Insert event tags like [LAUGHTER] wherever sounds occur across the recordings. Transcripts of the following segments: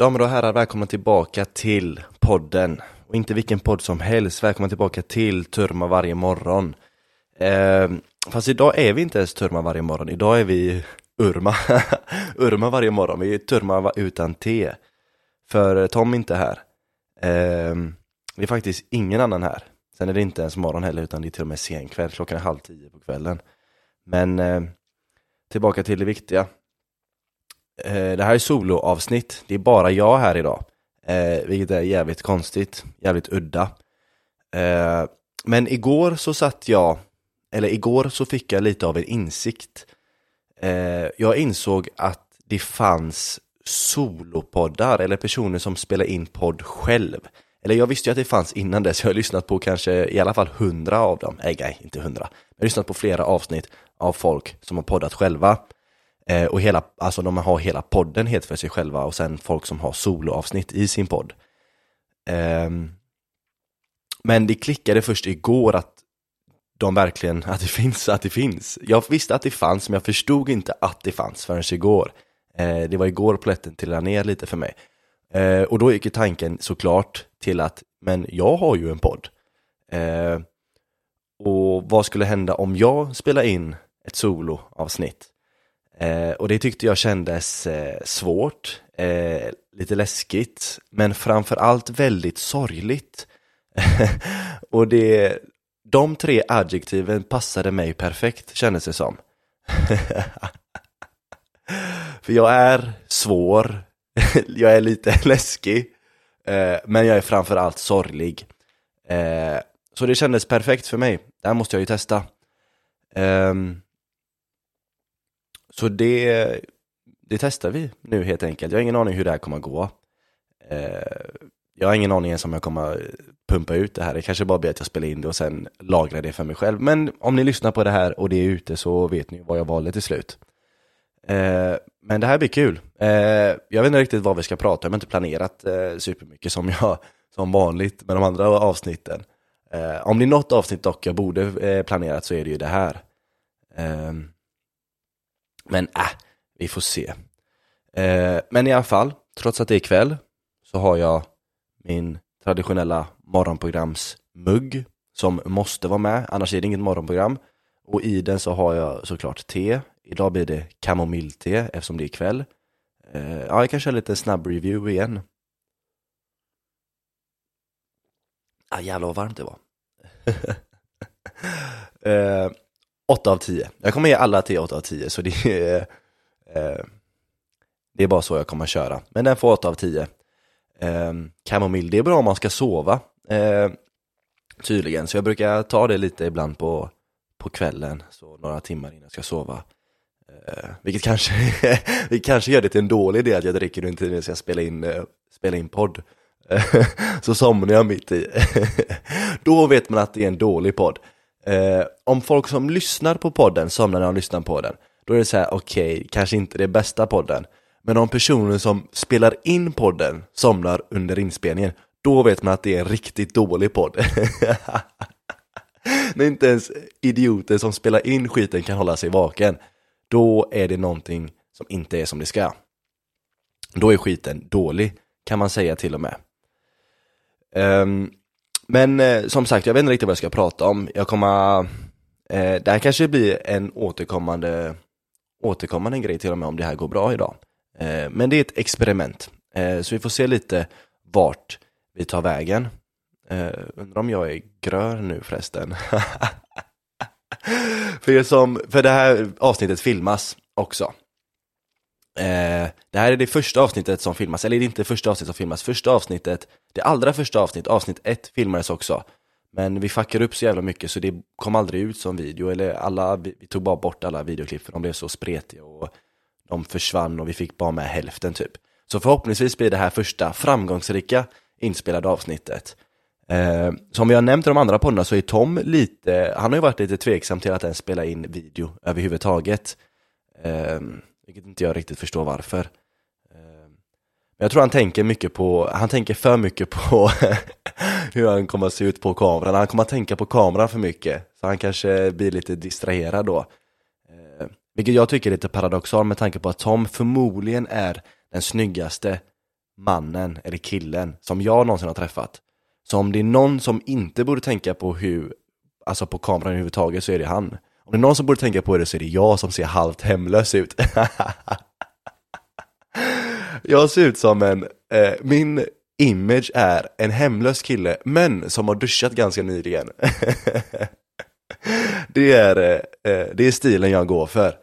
Damer och herrar, välkomna tillbaka till podden. Och inte vilken podd som helst, välkomna tillbaka till Turma varje morgon. Eh, fast idag är vi inte ens Turma varje morgon, idag är vi Urma. [LAUGHS] Urma varje morgon, vi är Turma utan T. För Tom är inte här. Eh, det är faktiskt ingen annan här. Sen är det inte ens morgon heller, utan det är till och med sen kväll, klockan är halv tio på kvällen. Men eh, tillbaka till det viktiga. Eh, det här är soloavsnitt, det är bara jag här idag. Eh, vilket är jävligt konstigt, jävligt udda. Eh, men igår så satt jag, eller igår så fick jag lite av en insikt. Eh, jag insåg att det fanns solopoddar, eller personer som spelar in podd själv. Eller jag visste ju att det fanns innan dess, jag har lyssnat på kanske i alla fall hundra av dem. Nej, nej, inte hundra. Jag har lyssnat på flera avsnitt av folk som har poddat själva. Eh, och hela, alltså de har hela podden helt för sig själva och sen folk som har soloavsnitt i sin podd. Eh, men det klickade först igår att de verkligen, [LAUGHS] att det finns, att det finns. Jag visste att det fanns, men jag förstod inte att det fanns förrän igår. Eh, det var igår plätten trillade ner lite för mig. Eh, och då gick ju tanken såklart till att, men jag har ju en podd. Eh, och vad skulle hända om jag spelar in ett soloavsnitt? Eh, och det tyckte jag kändes eh, svårt, eh, lite läskigt, men framförallt väldigt sorgligt. [LAUGHS] och det, de tre adjektiven passade mig perfekt, kändes det som. [LAUGHS] För jag är svår, [LAUGHS] jag är lite läskig, eh, men jag är framförallt sorglig. Eh, så det kändes perfekt för mig, det här måste jag ju testa. Um, så det, det testar vi nu helt enkelt. Jag har ingen aning hur det här kommer att gå. Eh, jag har ingen aning ens om jag kommer pumpa ut det här. Det kanske bara blir att jag spelar in det och sen lagrar det för mig själv. Men om ni lyssnar på det här och det är ute så vet ni vad jag valde till slut. Eh, men det här blir kul. Eh, jag vet inte riktigt vad vi ska prata om. Jag har inte planerat supermycket som jag som vanligt med de andra avsnitten. Om det är något avsnitt dock jag borde planerat så är det ju det här. Men äh, vi får se. Eh, men i alla fall, trots att det är kväll så har jag min traditionella morgonprogramsmugg som måste vara med, annars är det inget morgonprogram. Och i den så har jag såklart te. Idag blir det kamomillte eftersom det är kväll. Eh, ja, jag kan köra lite snabb review igen. Ah, jävlar vad varmt det var. [LAUGHS] eh, 8 av 10. Jag kommer ge alla till 8 av 10, så det är, eh, eh, det är bara så jag kommer att köra. Men den får 8 av 10. Eh, kamomill, det är bra om man ska sova, eh, tydligen. Så jag brukar ta det lite ibland på, på kvällen, så några timmar innan jag ska sova. Eh, vilket kanske, [LAUGHS] vilket kanske gör det till en dålig idé att jag dricker under tiden jag ska spela in, eh, spela in podd. [LAUGHS] så somnar jag mitt i. [LAUGHS] Då vet man att det är en dålig podd. Eh, om folk som lyssnar på podden somnar när de lyssnar på den, då är det så här: okej, okay, kanske inte det bästa podden. Men om personen som spelar in podden somnar under inspelningen, då vet man att det är en riktigt dålig podd. [LAUGHS] När inte ens idioter som spelar in skiten kan hålla sig vaken, då är det någonting som inte är som det ska. Då är skiten dålig, kan man säga till och med. Um, men eh, som sagt, jag vet inte riktigt vad jag ska prata om. Jag kommer, eh, det här kanske blir en återkommande, återkommande grej till och med om det här går bra idag. Eh, men det är ett experiment, eh, så vi får se lite vart vi tar vägen. Eh, undrar om jag är grön nu förresten. [LAUGHS] för, som, för det här avsnittet filmas också. Eh, det här är det första avsnittet som filmas, eller det är inte första avsnittet som filmas, första avsnittet, det allra första avsnittet, avsnitt ett filmades också. Men vi fuckade upp så jävla mycket så det kom aldrig ut som video, eller alla, vi, vi tog bara bort alla videoklipp för de blev så spretiga och de försvann och vi fick bara med hälften typ. Så förhoppningsvis blir det här första framgångsrika inspelade avsnittet. Eh, som vi har nämnt i de andra poddarna så är Tom lite, han har ju varit lite tveksam till att ens spela in video överhuvudtaget. Eh, vilket inte jag riktigt förstår varför. Ehm, men jag tror han tänker mycket på, han tänker för mycket på [LAUGHS] hur han kommer att se ut på kameran. Han kommer att tänka på kameran för mycket. Så han kanske blir lite distraherad då. Ehm, vilket jag tycker är lite paradoxalt med tanke på att Tom förmodligen är den snyggaste mannen eller killen som jag någonsin har träffat. Så om det är någon som inte borde tänka på hur, alltså på kameran överhuvudtaget så är det han. Om det är någon som borde tänka på det så är det jag som ser halvt hemlös ut. [LAUGHS] jag ser ut som en, eh, min image är en hemlös kille, men som har duschat ganska nyligen. [LAUGHS] det, är, eh, eh, det är stilen jag går för.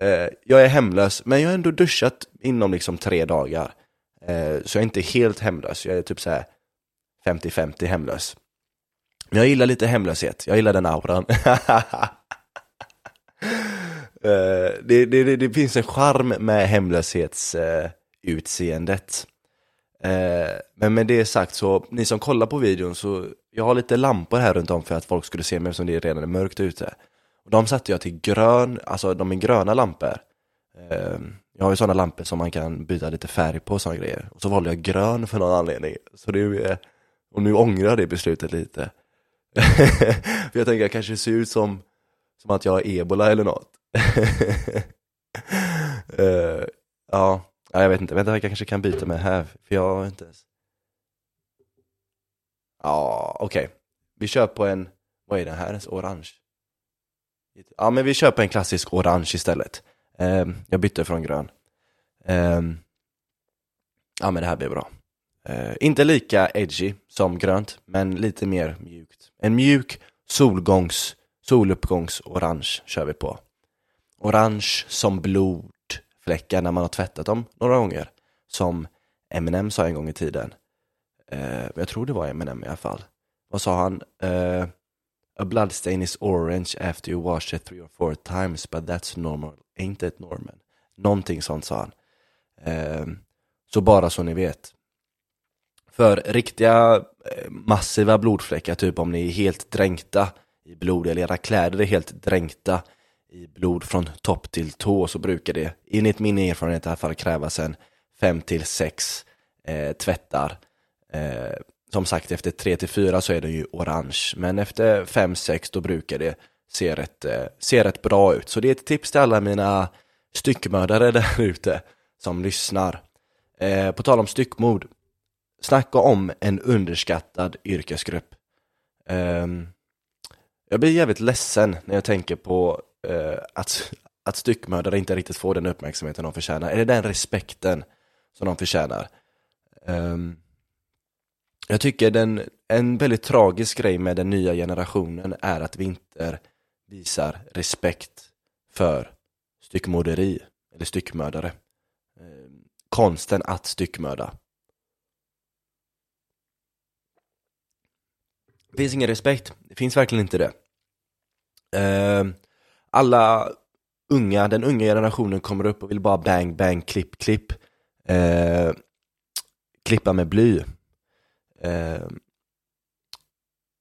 Eh, jag är hemlös, men jag har ändå duschat inom liksom tre dagar. Eh, så jag är inte helt hemlös, jag är typ så här 50-50 hemlös. Men jag gillar lite hemlöshet, jag gillar den auran. [LAUGHS] Eh, det, det, det, finns en charm med hemlöshetsutseendet. Eh, men med det sagt så, ni som kollar på videon så, jag har lite lampor här runt om för att folk skulle se mig eftersom det redan är mörkt ute. Och de satte jag till grön, alltså de är gröna lampor. Eh, jag har ju sådana lampor som man kan byta lite färg på och sådana grejer. Och så valde jag grön för någon anledning. Så det är, eh, och nu ångrar jag det beslutet lite. [LAUGHS] för jag tänker jag kanske ser ut som, som att jag har ebola eller något. [LAUGHS] uh, ja, jag vet inte, vänta jag kanske kan byta med här, för jag har inte ens... Ja, okej. Okay. Vi kör på en, vad är det här ens, orange? Ja, men vi kör på en klassisk orange istället. Um, jag bytte från grön. Um, ja, men det här blir bra. Uh, inte lika edgy som grönt, men lite mer mjukt. En mjuk solgångs, soluppgångs orange kör vi på. Orange som blodfläckar när man har tvättat dem några gånger. Som Eminem sa en gång i tiden. Eh, jag tror det var Eminem i alla fall. Vad sa han? Eh, A bloodstain is orange after you wash it three or four times but that's normal, ain't it Norman? Någonting sånt sa han. Eh, så bara så ni vet. För riktiga eh, massiva blodfläckar, typ om ni är helt dränkta i blod eller era kläder är helt dränkta i blod från topp till tå så brukar det enligt min erfarenhet i alla fall krävas en fem till sex eh, tvättar. Eh, som sagt efter tre till fyra så är den ju orange men efter 5-6 då brukar det se rätt, eh, se rätt bra ut. Så det är ett tips till alla mina styckmördare [LAUGHS] där ute som lyssnar. Eh, på tal om styckmord, snacka om en underskattad yrkesgrupp. Eh, jag blir jävligt ledsen när jag tänker på eh, att, att styckmördare inte riktigt får den uppmärksamheten de förtjänar, eller den respekten som de förtjänar. Um, jag tycker den, en väldigt tragisk grej med den nya generationen är att vi inte visar respekt för styckmorderi, eller styckmördare. Um, konsten att styckmörda. Det finns ingen respekt, det finns verkligen inte det. Uh, alla unga, den unga generationen kommer upp och vill bara bang, bang, klipp, klipp. Eh, klippa med bly. Eh,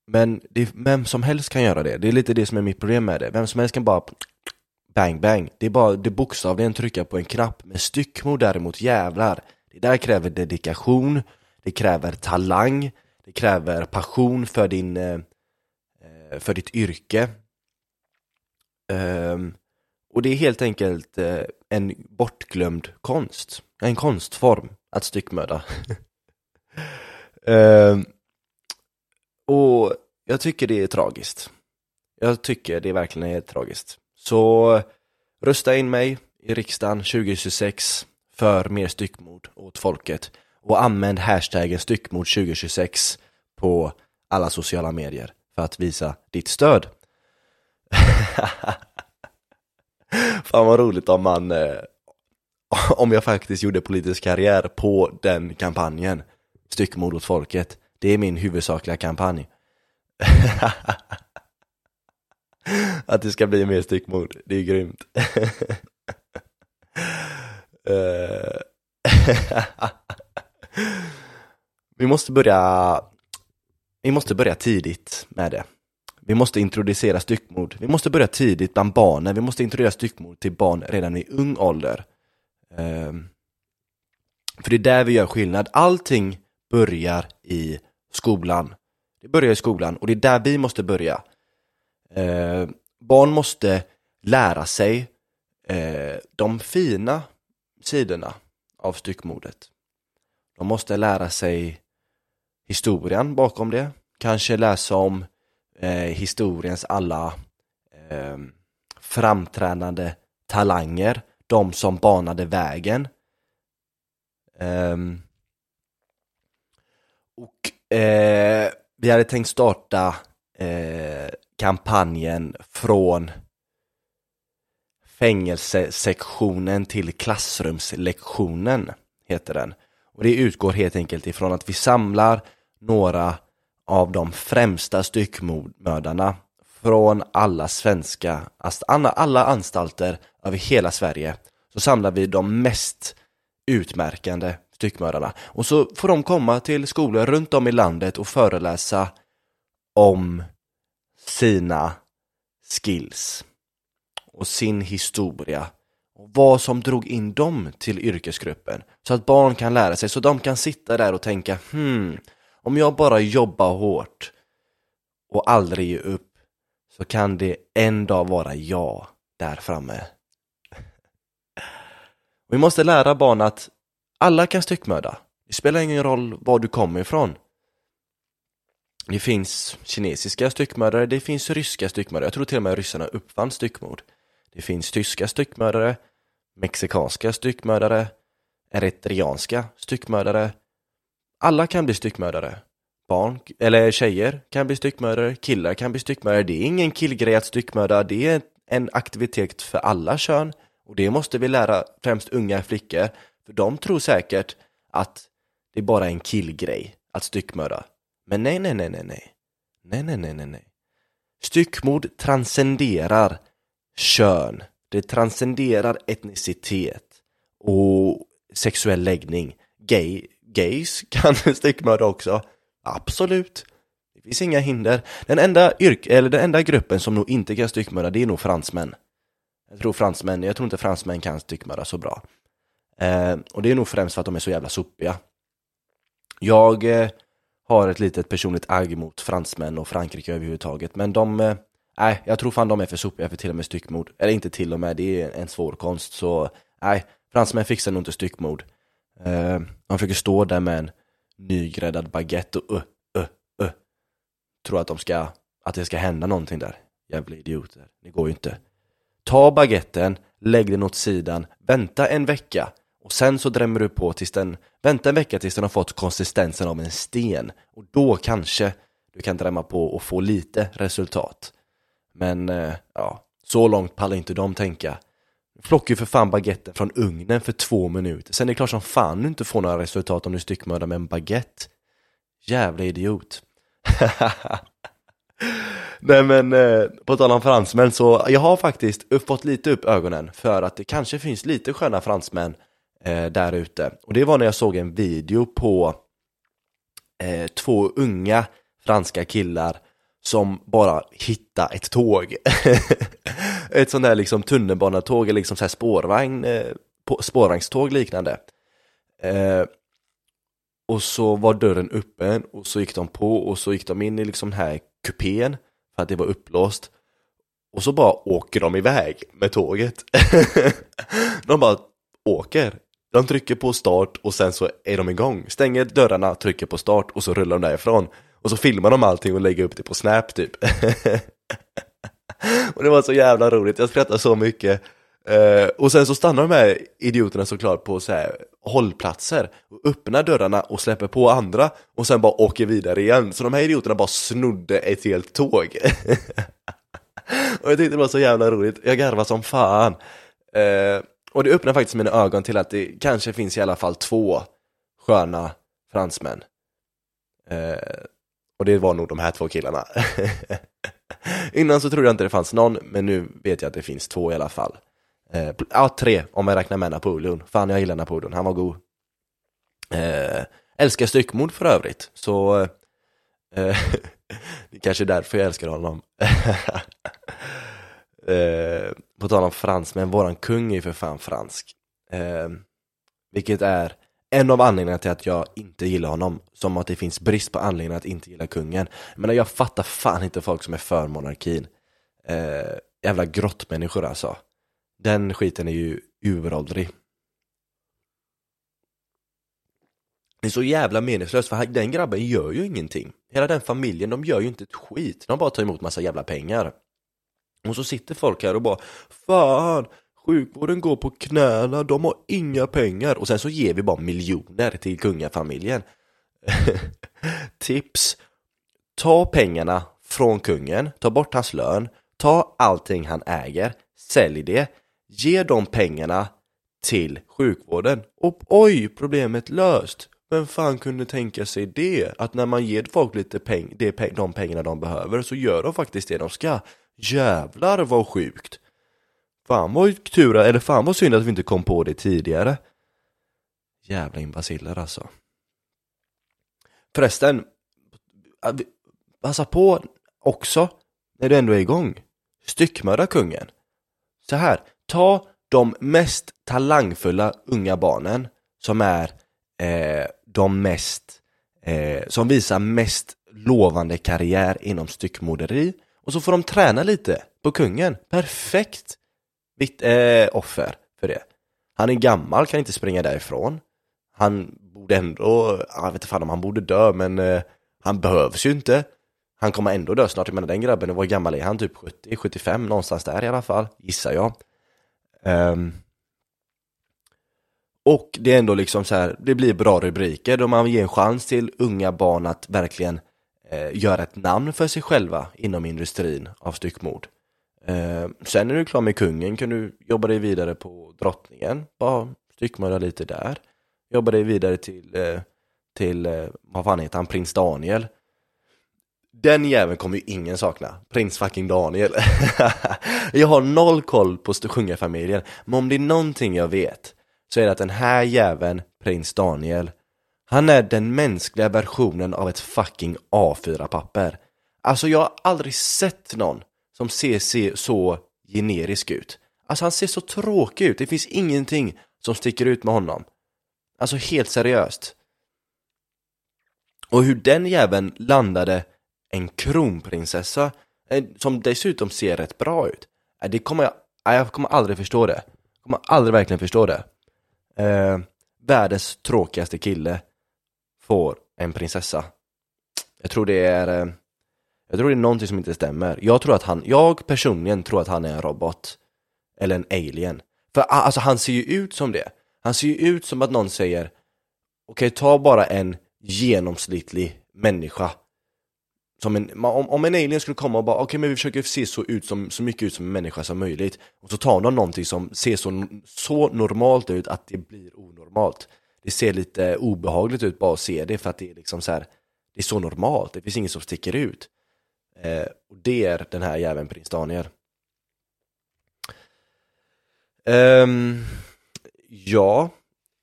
men det, vem som helst kan göra det, det är lite det som är mitt problem med det. Vem som helst kan bara bang, bang. Det är bara det bokstavligen trycka på en knapp. Men styckmord däremot, jävlar. Det där kräver dedikation, det kräver talang, det kräver passion för, din, eh, eh för ditt yrke. Ehm, och det är helt enkelt eh, en bortglömd konst. En konstform att styckmörda. [LAUGHS] Ehm, och jag tycker det är tragiskt. Jag tycker det verkligen är tragiskt. Så rösta in mig i riksdagen 2026 för mer styckmord åt folket och använd hashtaggen styckmord 2026 på alla sociala medier för att visa ditt stöd. [LAUGHS] Fan vad roligt om man eh, om jag faktiskt gjorde politisk karriär på den kampanjen. Styckmord åt folket. Det är min huvudsakliga kampanj. [LAUGHS] Att det ska bli mer styckmord, det är grymt. [LAUGHS] Eh, vi måste börja vi måste börja tidigt med det. Vi måste introducera styckmord. Vi måste börja tidigt bland barnen. Vi måste introducera styckmord till barn redan i ung ålder. Um, för det är där vi gör skillnad. Allting börjar i skolan. Det börjar i skolan och det är där vi måste börja. Uh, barn måste lära sig uh, de fina sidorna av styckmordet. De måste lära sig historien bakom det. Kanske läsa om eh, historiens alla eh, framträdande talanger, de som banade vägen. Eh, och eh, vi hade tänkt starta eh, kampanjen från fängelsesektionen till klassrumslektionen, heter den. Och det utgår helt enkelt ifrån att vi samlar några av de främsta styckmördarna från alla svenska, alltså alla anstalter över hela Sverige. Så samlar vi de mest utmärkande styckmördarna. Och så får de komma till skolor runt om i landet och föreläsa om sina skills och sin historia och vad som drog in dem till yrkesgruppen så att barn kan lära sig, så de kan sitta där och tänka hmm, om jag bara jobbar hårt och aldrig ger upp så kan det en dag vara jag där framme. [LAUGHS] Vi måste lära barn att alla kan styckmörda. Det spelar ingen roll var du kommer ifrån. Det finns kinesiska styckmördare, det finns ryska styckmördare. Jag tror till och med ryssarna uppfann styckmord. Det finns tyska styckmördare, mexikanska styckmördare, eritreanska styckmördare. Alla kan bli styckmördare. Barn, eller tjejer kan bli styckmördare, killar kan bli styckmördare. Det är ingen killgrej att styckmörda, det är en aktivitet för alla kön. Och det måste vi lära främst unga flickor, för de tror säkert att det är bara en killgrej att styckmörda. Men nej, nej, nej, nej, nej. Nej, nej, nej, nej, nej. Styckmord transcenderar kön. Det transcenderar etnicitet och sexuell läggning. Gay, gays [LAUGHS] kan styckmörda också. Absolut. Det finns inga hinder. Den enda, yrk eller den enda gruppen som nog inte kan styckmörda, det är nog fransmän. Jag tror fransmän, jag tror inte fransmän kan styckmörda så bra. Eh, och det är nog främst för att de är så jävla sopiga. Jag eh, har ett litet personligt agg mot fransmän och Frankrike överhuvudtaget, men de, eh, jag tror fan de är för sopiga för till och med styckmord. Eller inte till och med, det är en svår konst, så nej, fransmän fixar nog inte styckmord. Eh, de försöker stå där med en nygräddad baguette och uh, uh, uh. Tror att de ska, att det ska hända någonting där. Jävla idioter, det går ju inte. Ta baguetten, lägg den åt sidan, vänta en vecka och sen så drämmer du på tills den, vänta en vecka tills den har fått konsistensen av en sten och då kanske du kan drämma på och få lite resultat. Men eh, ja, så långt pallar inte de tänka. Plockar ju för fan baguetten från ugnen för två minuter. Sen är det klart som fan du inte får några resultat om du styckmördar med en baguette. Jävla idiot. [LAUGHS] Nej men eh, på tal om fransmän så jag har faktiskt fått lite upp ögonen för att det kanske finns lite sköna fransmän eh, där ute. Och det var när jag såg en video på eh, två unga franska killar som bara hitta ett tåg. [LAUGHS] ett sånt där liksom tunnelbanetåg eller liksom så här spårvagn, eh, spårvagnståg liknande. Eh, och så var dörren öppen och så gick de på och så gick de in i liksom den här kupén för att det var upplåst. Och så bara åker de iväg med tåget. [LAUGHS] de bara åker. De trycker på start och sen så är de igång. Stänger dörrarna, trycker på start och så rullar de därifrån. Och så filmar de allting och lägger upp det på Snap typ. [LAUGHS] och det var så jävla roligt, jag skrattade så mycket. Uh, och sen så stannar de här idioterna såklart på så här hållplatser och öppnar dörrarna och släpper på andra och sen bara åker vidare igen. Så de här idioterna bara snodde ett helt tåg. [LAUGHS] och jag tyckte det var så jävla roligt, jag garvade som fan. Uh, och det öppnar faktiskt mina ögon till att det kanske finns i alla fall två sköna fransmän. Uh, och det var nog de här två killarna. [LAUGHS] Innan så trodde jag inte det fanns någon, men nu vet jag att det finns två i alla fall. Eh, ja, tre om jag räknar med Napoleon. Fan, jag gillar Napoleon, han var god. Eh, älskar styckmord för övrigt, så eh, [LAUGHS] det är kanske är därför jag älskar honom. [LAUGHS] eh, på tal om fransmän, våran kung är ju för fan fransk. Eh, vilket är en av anledningarna till att jag inte gillar honom, som att det finns brist på anledningar att inte gilla kungen. Men jag fattar fan inte folk som är för monarkin. Eh, jävla grottmänniskor alltså. Den skiten är ju uråldrig. Det är så jävla meningslöst för den grabben gör ju ingenting. Hela den familjen, de gör ju inte ett skit. De bara tar emot massa jävla pengar. Och så sitter folk här och bara Fan, sjukvården går på knäna, de har inga pengar. Och sen så ger vi bara miljoner till kungafamiljen. [LAUGHS] Tips! Ta pengarna från kungen, ta bort hans lön, ta allting han äger, sälj det, ge de pengarna till sjukvården. Och oj, problemet löst! Vem fan kunde tänka sig det? Att när man ger folk lite peng, de pengarna de behöver så gör de faktiskt det de ska. Jävlar vad sjukt! Fan vad tur, eller fan vad synd att vi inte kom på det tidigare. Jävla imbaciller alltså. Förresten, passa på också när du ändå är igång. Styckmörda kungen. Så här, ta de mest talangfulla unga barnen som är eh, de mest, eh, som visar mest lovande karriär inom styckmoderi och så får de träna lite på kungen. Perfekt vitt, eh, offer för det. Han är gammal, kan inte springa därifrån. Han borde ändå, jag vet inte fan om han borde dö men eh, han behövs ju inte. Han kommer ändå dö snart, jag menar den grabben, var gammal är han? Typ 70, 75 någonstans där i alla fall, gissar jag. Um, och det är ändå liksom så här, det blir bra rubriker då man ger en chans till unga barn att verkligen eh, göra ett namn för sig själva inom industrin av styckmord. Eh, sen när du är klar med kungen kan du jobba dig vidare på drottningen, bara styckmörda lite där. Jobba dig vidare till, eh, till eh, vad fan heter han, prins Daniel. Den jäveln kommer ju ingen sakna, prins fucking Daniel. [LAUGHS] jag har noll koll på sjungarfamiljen, men om det är någonting jag vet så är det att den här jäveln, prins Daniel, han är den mänskliga versionen av ett fucking A4-papper. Alltså jag har aldrig sett någon som ser, så generisk ut. Alltså han ser så tråkig ut, det finns ingenting som sticker ut med honom. Alltså helt seriöst. Och hur den jäveln landade en kronprinsessa eh, som dessutom ser rätt bra ut. Eh, det kommer jag, eh, jag kommer aldrig förstå det. Jag kommer aldrig verkligen förstå det. Eh, världens tråkigaste kille får en prinsessa. Jag tror det är eh, jag tror det är någonting som inte stämmer. Jag tror att han, jag personligen tror att han är en robot. Eller en alien. För alltså han ser ju ut som det. Han ser ju ut som att någon säger Okej, okay, ta bara en genomsnittlig människa som en, om, om en alien skulle komma och bara, okej okay, men vi försöker se så, ut som, så mycket ut som en människa som möjligt och så tar de någonting som ser så, så normalt ut att det blir onormalt. Det ser lite obehagligt ut bara att se det för att det är liksom så här, det är så normalt, det finns inget som sticker ut. Eh, och det är den här jäveln prins Daniel. Um, ja,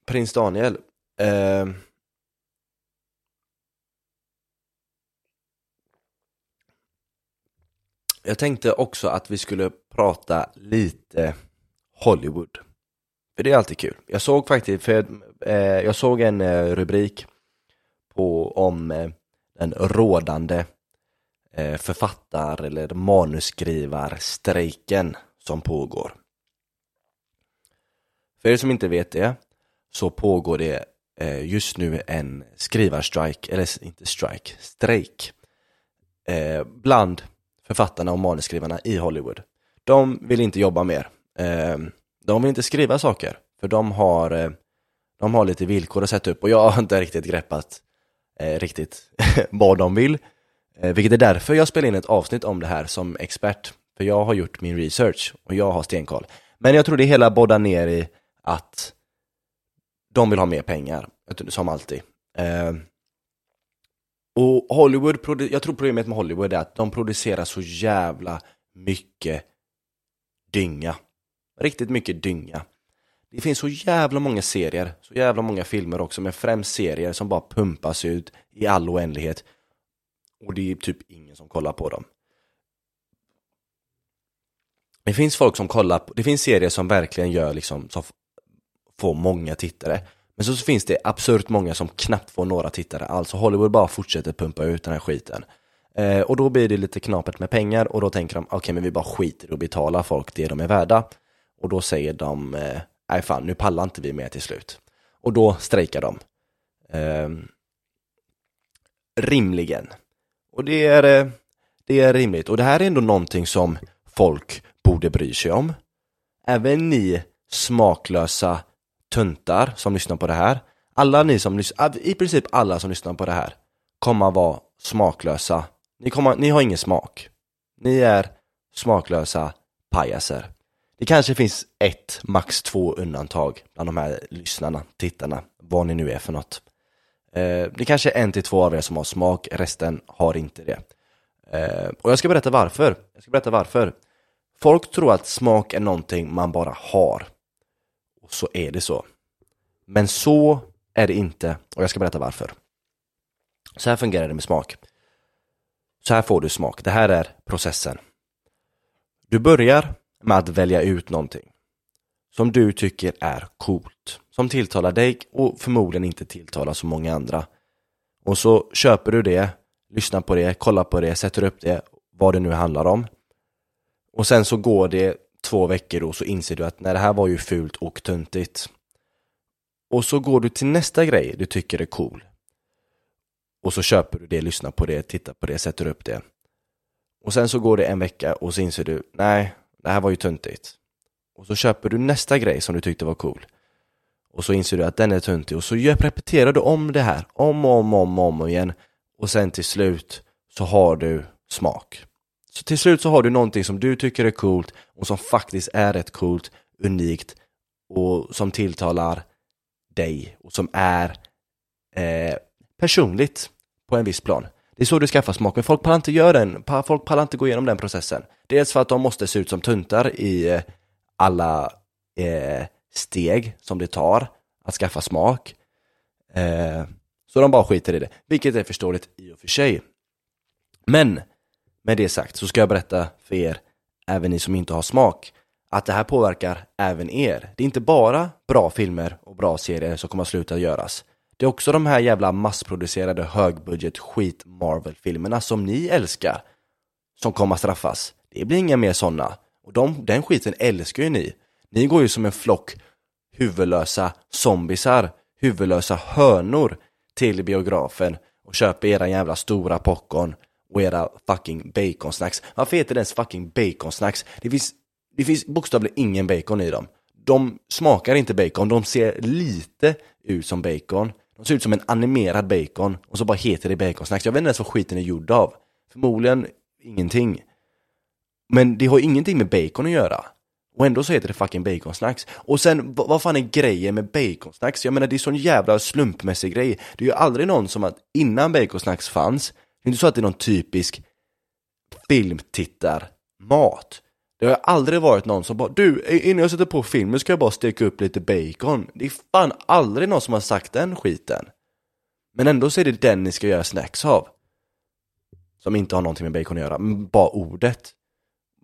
prins Daniel. Um, Jag tänkte också att vi skulle prata lite Hollywood. För det är alltid kul. Jag såg faktiskt, för eh, jag såg en eh, rubrik på, om eh, den rådande Eh, författar eller manusskrivarstrejken som pågår. För er som inte vet det så pågår det eh, just nu en skrivarstrike, eller inte strike, strejk eh, bland författarna och manusskrivarna i Hollywood. De vill inte jobba mer. De vill inte skriva saker, för de har, de har lite villkor att sätta upp och jag har inte riktigt greppat riktigt [LAUGHS] vad de vill. Eh, vilket är därför jag spelar in ett avsnitt om det här som expert. För jag har gjort min research och jag har stenkoll. Men jag tror det hela boddar ner i att de vill ha mer pengar, som alltid. Eh, och Hollywood, jag tror problemet med Hollywood är att de producerar så jävla mycket dynga. Riktigt mycket dynga. Det finns så jävla många serier, så jävla många filmer också, men främst serier som bara pumpas ut i all oändlighet. Och det är typ ingen som kollar på dem. Det finns folk som kollar på, det finns serier som verkligen gör liksom, som får många tittare. Men så, finns det absurt många som knappt får några tittare alls. Hollywood bara fortsätter pumpa ut den här skiten. Eh, och då blir det lite knapert med pengar och då tänker de, okej okay, men vi bara skiter och betalar folk det de är värda. Och då säger de, eh, nej fan nu pallar inte vi mer till slut. Och då strejkar de. Eh, rimligen. Och det är, eh, det är rimligt. Och det här är ändå någonting som folk borde bry sig om. Även ni smaklösa tuntar som lyssnar på det här. Alla ni som lyssnar, i princip alla som lyssnar på det här kommer att vara smaklösa. Ni, kommer, ni har ingen smak. Ni är smaklösa pajaser. Det kanske finns ett, max två undantag bland de här lyssnarna, tittarna, vad ni nu är för något. Eh, det kanske är en till två av er som har smak, resten har inte det. Eh, och jag ska berätta varför. Jag ska berätta varför. Folk tror att smak är någonting man bara har. Och så är det så. Men så är det inte och jag ska berätta varför. Så här fungerar det med smak. Så här får du smak. Det här är processen. Du börjar med att välja ut någonting som du tycker är coolt, som tilltalar dig och förmodligen inte tilltalar så många andra. Och så köper du det, lyssnar på det, kollar på det, sätter upp det, vad det nu handlar om. Och sen så går det två veckor och så inser du att nej, det här var ju fult och töntigt. Och så går du till nästa grej du tycker är cool. Och så köper du det, lyssnar på det, tittar på det, sätter upp det. Och sen så går det en vecka och så inser du, nej, det här var ju töntigt. Och så köper du nästa grej som du tyckte var cool. Och så inser du att den är töntig och så repeterar du om det här om och om, om, om igen. Och sen till slut så har du smak. Så till slut så har du någonting som du tycker är coolt och som faktiskt är rätt coolt, unikt och som tilltalar dig och som är eh, personligt på en viss plan. Det är så du skaffar smak, men folk pallar inte göra den, folk pallar inte gå igenom den processen. Dels för att de måste se ut som tuntar i eh, alla eh, steg som det tar att skaffa smak. Eh, så de bara skiter i det, vilket är förståeligt i och för sig. Men med det sagt så ska jag berätta för er, även ni som inte har smak, att det här påverkar även er. Det är inte bara bra filmer och bra serier som kommer att sluta göras. Det är också de här jävla massproducerade högbudget skit Marvel-filmerna som ni älskar som kommer att straffas. Det blir inga mer sådana. Och de, den skiten älskar ju ni. Ni går ju som en flock huvudlösa zombisar, huvudlösa hönor till biografen och köper era jävla stora popcorn och era fucking baconsnacks. Varför heter det ens fucking baconsnacks? Det finns, det finns bokstavligen ingen bacon i dem. De smakar inte bacon, de ser lite ut som bacon. De ser ut som en animerad bacon och så bara heter det baconsnacks. Jag vet inte ens vad skiten är gjord av. Förmodligen ingenting. Men det har ingenting med bacon att göra. Och ändå så heter det fucking baconsnacks. Och sen, vad fan är grejen med baconsnacks? Jag menar det är sån jävla slumpmässig grej. Det är ju aldrig någon som att innan baconsnacks fanns, det är inte så att det är någon typisk filmtittarmat. Det har aldrig varit någon som bara du, innan jag sätter på filmen ska jag bara steka upp lite bacon. Det är fan aldrig någon som har sagt den skiten. Men ändå så är det den ni ska göra snacks av. Som inte har någonting med bacon att göra, bara ordet.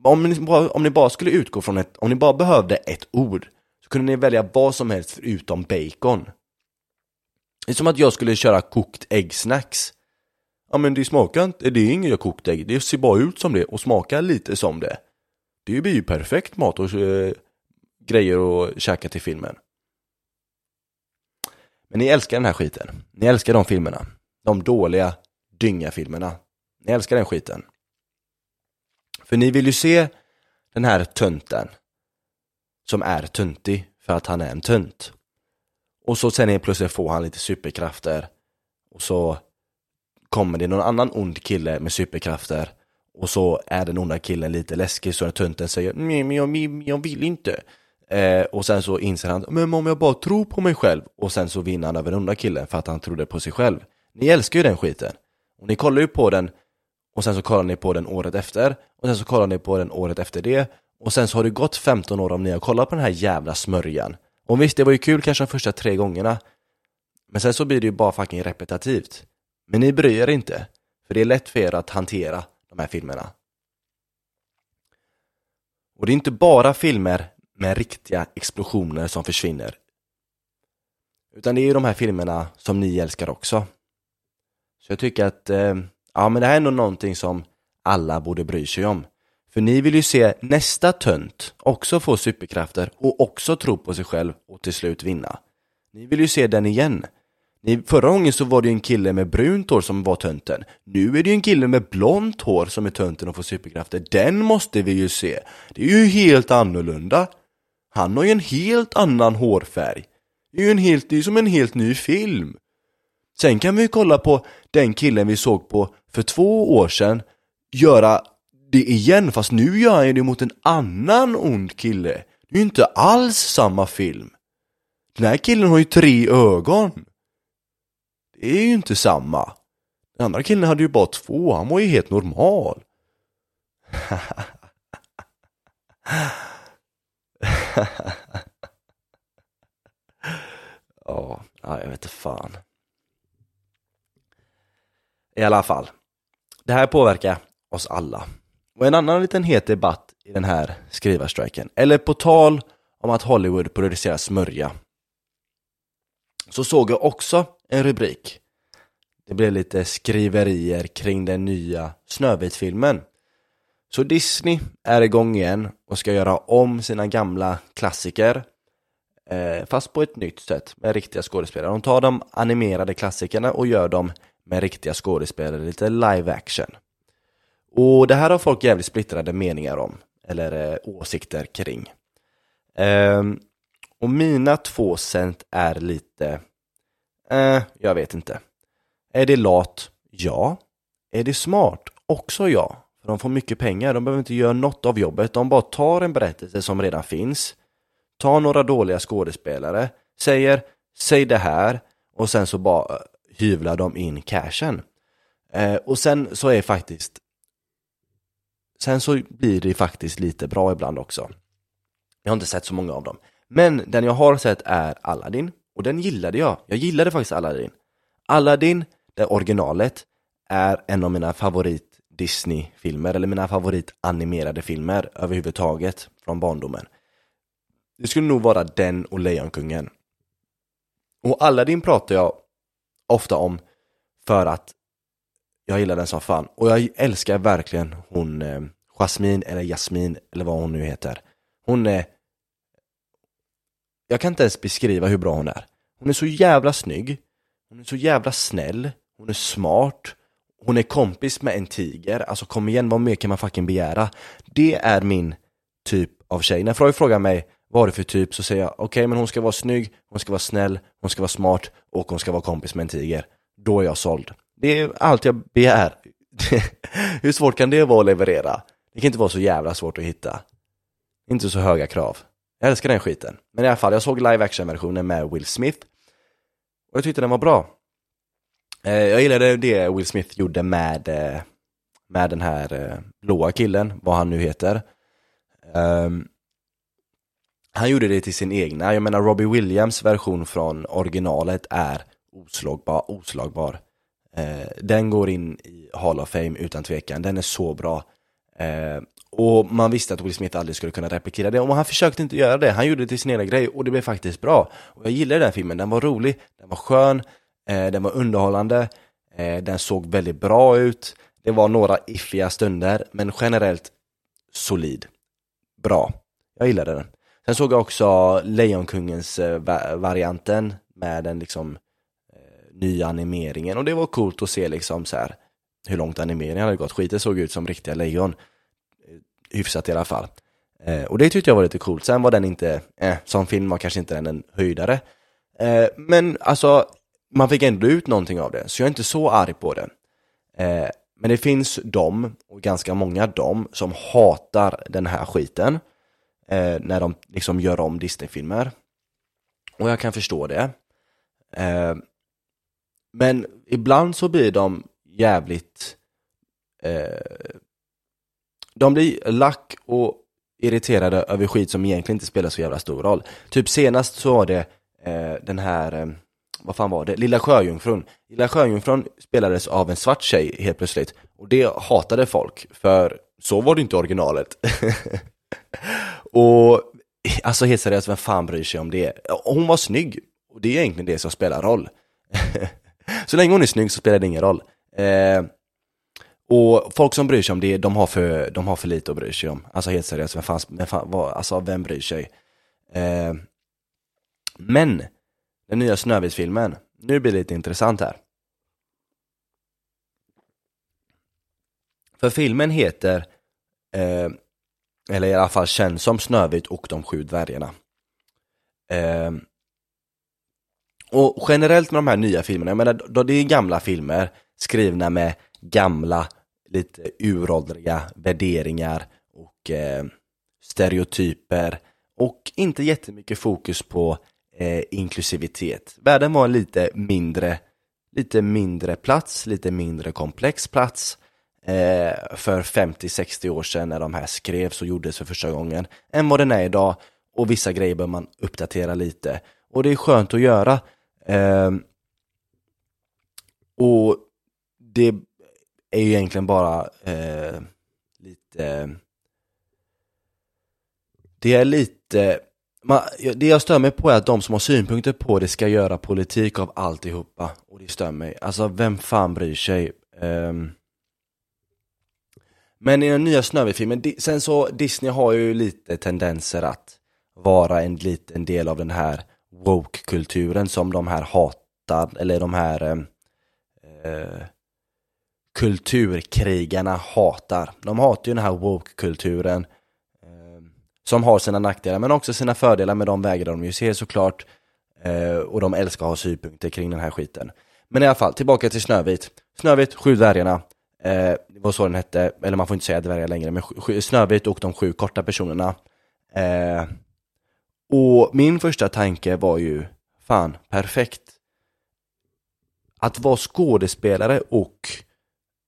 Om ni, bara, om ni bara skulle utgå från ett, om ni bara behövde ett ord, så kunde ni välja vad som helst förutom bacon. Det är som att jag skulle köra kokt äggsnacks. Ja men det smakar inte, det är inget kokt ägg, det ser bara ut som det och smakar lite som det. Det blir ju perfekt mat och äh, grejer att käka till filmen. Men ni älskar den här skiten. Ni älskar de filmerna. De dåliga dynga-filmerna. Ni älskar den skiten. För ni vill ju se den här tönten som är töntig för att han är en tönt. Och så sen helt plötsligt får han lite superkrafter och så kommer det någon annan ond kille med superkrafter och så är den onda killen lite läskig så den tönten säger nej men jag, jag vill inte. Eh, och sen så inser han, men om jag bara tror på mig själv och sen så vinner han över den onda killen för att han trodde på sig själv. Ni älskar ju den skiten. Och ni kollar ju på den och sen så kollar ni på den året efter och sen så kollar ni på den året efter det och sen så har det gått 15 år om ni har kollat på den här jävla smörjan. Och visst, det var ju kul kanske de första tre gångerna men sen så blir det ju bara fucking repetitivt. Men ni bryr er inte, för det är lätt för er att hantera de här filmerna. Och det är inte bara filmer med riktiga explosioner som försvinner. Utan det är ju de här filmerna som ni älskar också. Så jag tycker att, eh, ja men det här är nog någonting som alla borde bry sig om. För ni vill ju se nästa tönt också få superkrafter och också tro på sig själv och till slut vinna. Ni vill ju se den igen. Ni, förra gången så var det ju en kille med brunt hår som var tönten. Nu är det ju en kille med blont hår som är tönten och får superkrafter. Den måste vi ju se. Det är ju helt annorlunda. Han har ju en helt annan hårfärg. Det är ju en helt, det är som en helt ny film. Sen kan vi ju kolla på den killen vi såg på för två år sedan göra det igen, fast nu gör han det mot en annan ond kille. Det är ju inte alls samma film. Den här killen har ju tre ögon. Det är ju inte samma. Den andra killen hade ju bara två, han var ju helt normal. [LAUGHS] ja, jag vet inte fan. I alla fall. Det här påverkar oss alla. Och en annan liten het debatt i den här skrivarstrejken, eller på tal om att Hollywood producerar smörja, så såg jag också en rubrik. Det blev lite skriverier kring den nya Snövit-filmen. Så Disney är igång igen och ska göra om sina gamla klassiker eh, fast på ett nytt sätt med riktiga skådespelare. De tar de animerade klassikerna och gör dem med riktiga skådespelare, lite live action. Och det här har folk jävligt splittrade meningar om, eller eh, åsikter kring. Um, och mina två cent är lite, eh, jag vet inte. Är det lat? Ja. Är det smart? Också ja. För de får mycket pengar, de behöver inte göra något av jobbet, de bara tar en berättelse som redan finns, tar några dåliga skådespelare, säger säg det här och sen så bara eh, hyvlar de in cashen. Eh, och sen så är faktiskt Sen så blir det faktiskt lite bra ibland också. Jag har inte sett så många av dem. Men den jag har sett är Aladdin och den gillade jag. Jag gillade faktiskt Aladdin. Aladdin, det originalet, är en av mina favorit Disney-filmer, eller mina favorit animerade filmer överhuvudtaget från barndomen. Det skulle nog vara den och Lejonkungen. Och Aladdin pratar jag ofta om för att jag gillar den som fan. Och jag älskar verkligen hon eh, Jasmine eller Jasmin eller vad hon nu heter. Hon är... Jag kan inte ens beskriva hur bra hon är. Hon är så jävla snygg. Hon är så jävla snäll. Hon är smart. Hon är kompis med en tiger. Alltså kom igen, vad mer kan man fucking begära? Det är min typ av tjej. När Freud frågar mig vad är det för typ så säger jag okej okay, men hon ska vara snygg, hon ska vara snäll, hon ska vara smart och hon ska vara kompis med en tiger. Då är jag såld. Det är allt jag begär. [LAUGHS] Hur svårt kan det vara att leverera? Det kan inte vara så jävla svårt att hitta. Inte så höga krav. Jag älskar den skiten. Men i alla fall, jag såg live action-versionen med Will Smith. Och jag tyckte den var bra. Eh, jag gillade det Will Smith gjorde med, eh, med den här eh, blåa killen, vad han nu heter. Um, han gjorde det till sin egna, jag menar Robbie Williams version från originalet är oslagbar, oslagbar. Eh, den går in i Hall of Fame utan tvekan, den är så bra. Eh, och man visste att Will Smith aldrig skulle kunna replikera det, och han försökte inte göra det, han gjorde det till sin egen grej och det blev faktiskt bra. Och jag gillade den filmen, den var rolig, den var skön, eh, den var underhållande, eh, den såg väldigt bra ut, det var några iffiga stunder, men generellt solid. Bra. Jag gillade den. Sen såg jag också Lejonkungens-varianten eh, med den liksom eh, nya animeringen och det var coolt att se liksom så här hur långt animeringen hade gått. Skiten såg ut som riktiga lejon. Eh, hyfsat i alla fall. Eh, och det tyckte jag var lite coolt. Sen var den inte, eh, som film var kanske inte den en höjdare. Eh, men alltså, man fick ändå ut någonting av det, så jag är inte så arg på det. Eh, men det finns de, och ganska många de, som hatar den här skiten. Eh, när de liksom gör om Disney-filmer. Och jag kan förstå det. Eh, men ibland så blir de jävligt eh, De blir lack och irriterade över skit som egentligen inte spelar så jävla stor roll. Typ senast så var det eh, den här, eh, vad fan var det, Lilla Sjöjungfrun. Lilla Sjöjungfrun spelades av en svart tjej helt plötsligt. Och det hatade folk, för så var det inte originalet. [LAUGHS] och [LAUGHS] alltså helt seriöst, vem fan bryr sig om det? Hon var snygg, och det är egentligen det som spelar roll. [LAUGHS] Så länge hon är snygg så spelar det ingen roll. Eh, och folk som bryr sig om det, de har för, de har för lite att bry sig om. Alltså helt seriöst, vem fan, vem fan vad, alltså vem bryr sig? Eh, men, den nya Snövit-filmen, nu blir det lite intressant här. För filmen heter, eh, eller i alla fall känns som Snövit och de sju dvärgarna. Eh, och generellt med de här nya filmerna, jag menar, då det är gamla filmer skrivna med gamla, lite uråldriga värderingar och eh, stereotyper och inte jättemycket fokus på eh, inklusivitet. Världen var en lite mindre, lite mindre plats, lite mindre komplex plats eh, för 50-60 år sedan när de här skrevs och gjordes för första gången än vad den är idag och vissa grejer bör man uppdatera lite och det är skönt att göra eh, och det är ju egentligen bara eh, lite det är lite man, det jag stör mig på är att de som har synpunkter på det ska göra politik av alltihopa och det stör mig. Alltså vem fan bryr sig? Um, men i den nya Snövit-filmen, sen så Disney har ju lite tendenser att vara en liten del av den här woke-kulturen som de här hatar, eller de här eh, eh, kulturkrigarna hatar. De hatar ju den här woke-kulturen eh, som har sina nackdelar men också sina fördelar med de vägar de ju ser såklart eh, och de älskar att ha synpunkter kring den här skiten. Men i alla fall, tillbaka till Snövit. Snövit, Sju dvärgarna, Eh, det var så den hette, eller man får inte säga dvärgar längre, men Snövit och de sju korta personerna. Eh, och min första tanke var ju, fan, perfekt. Att vara skådespelare och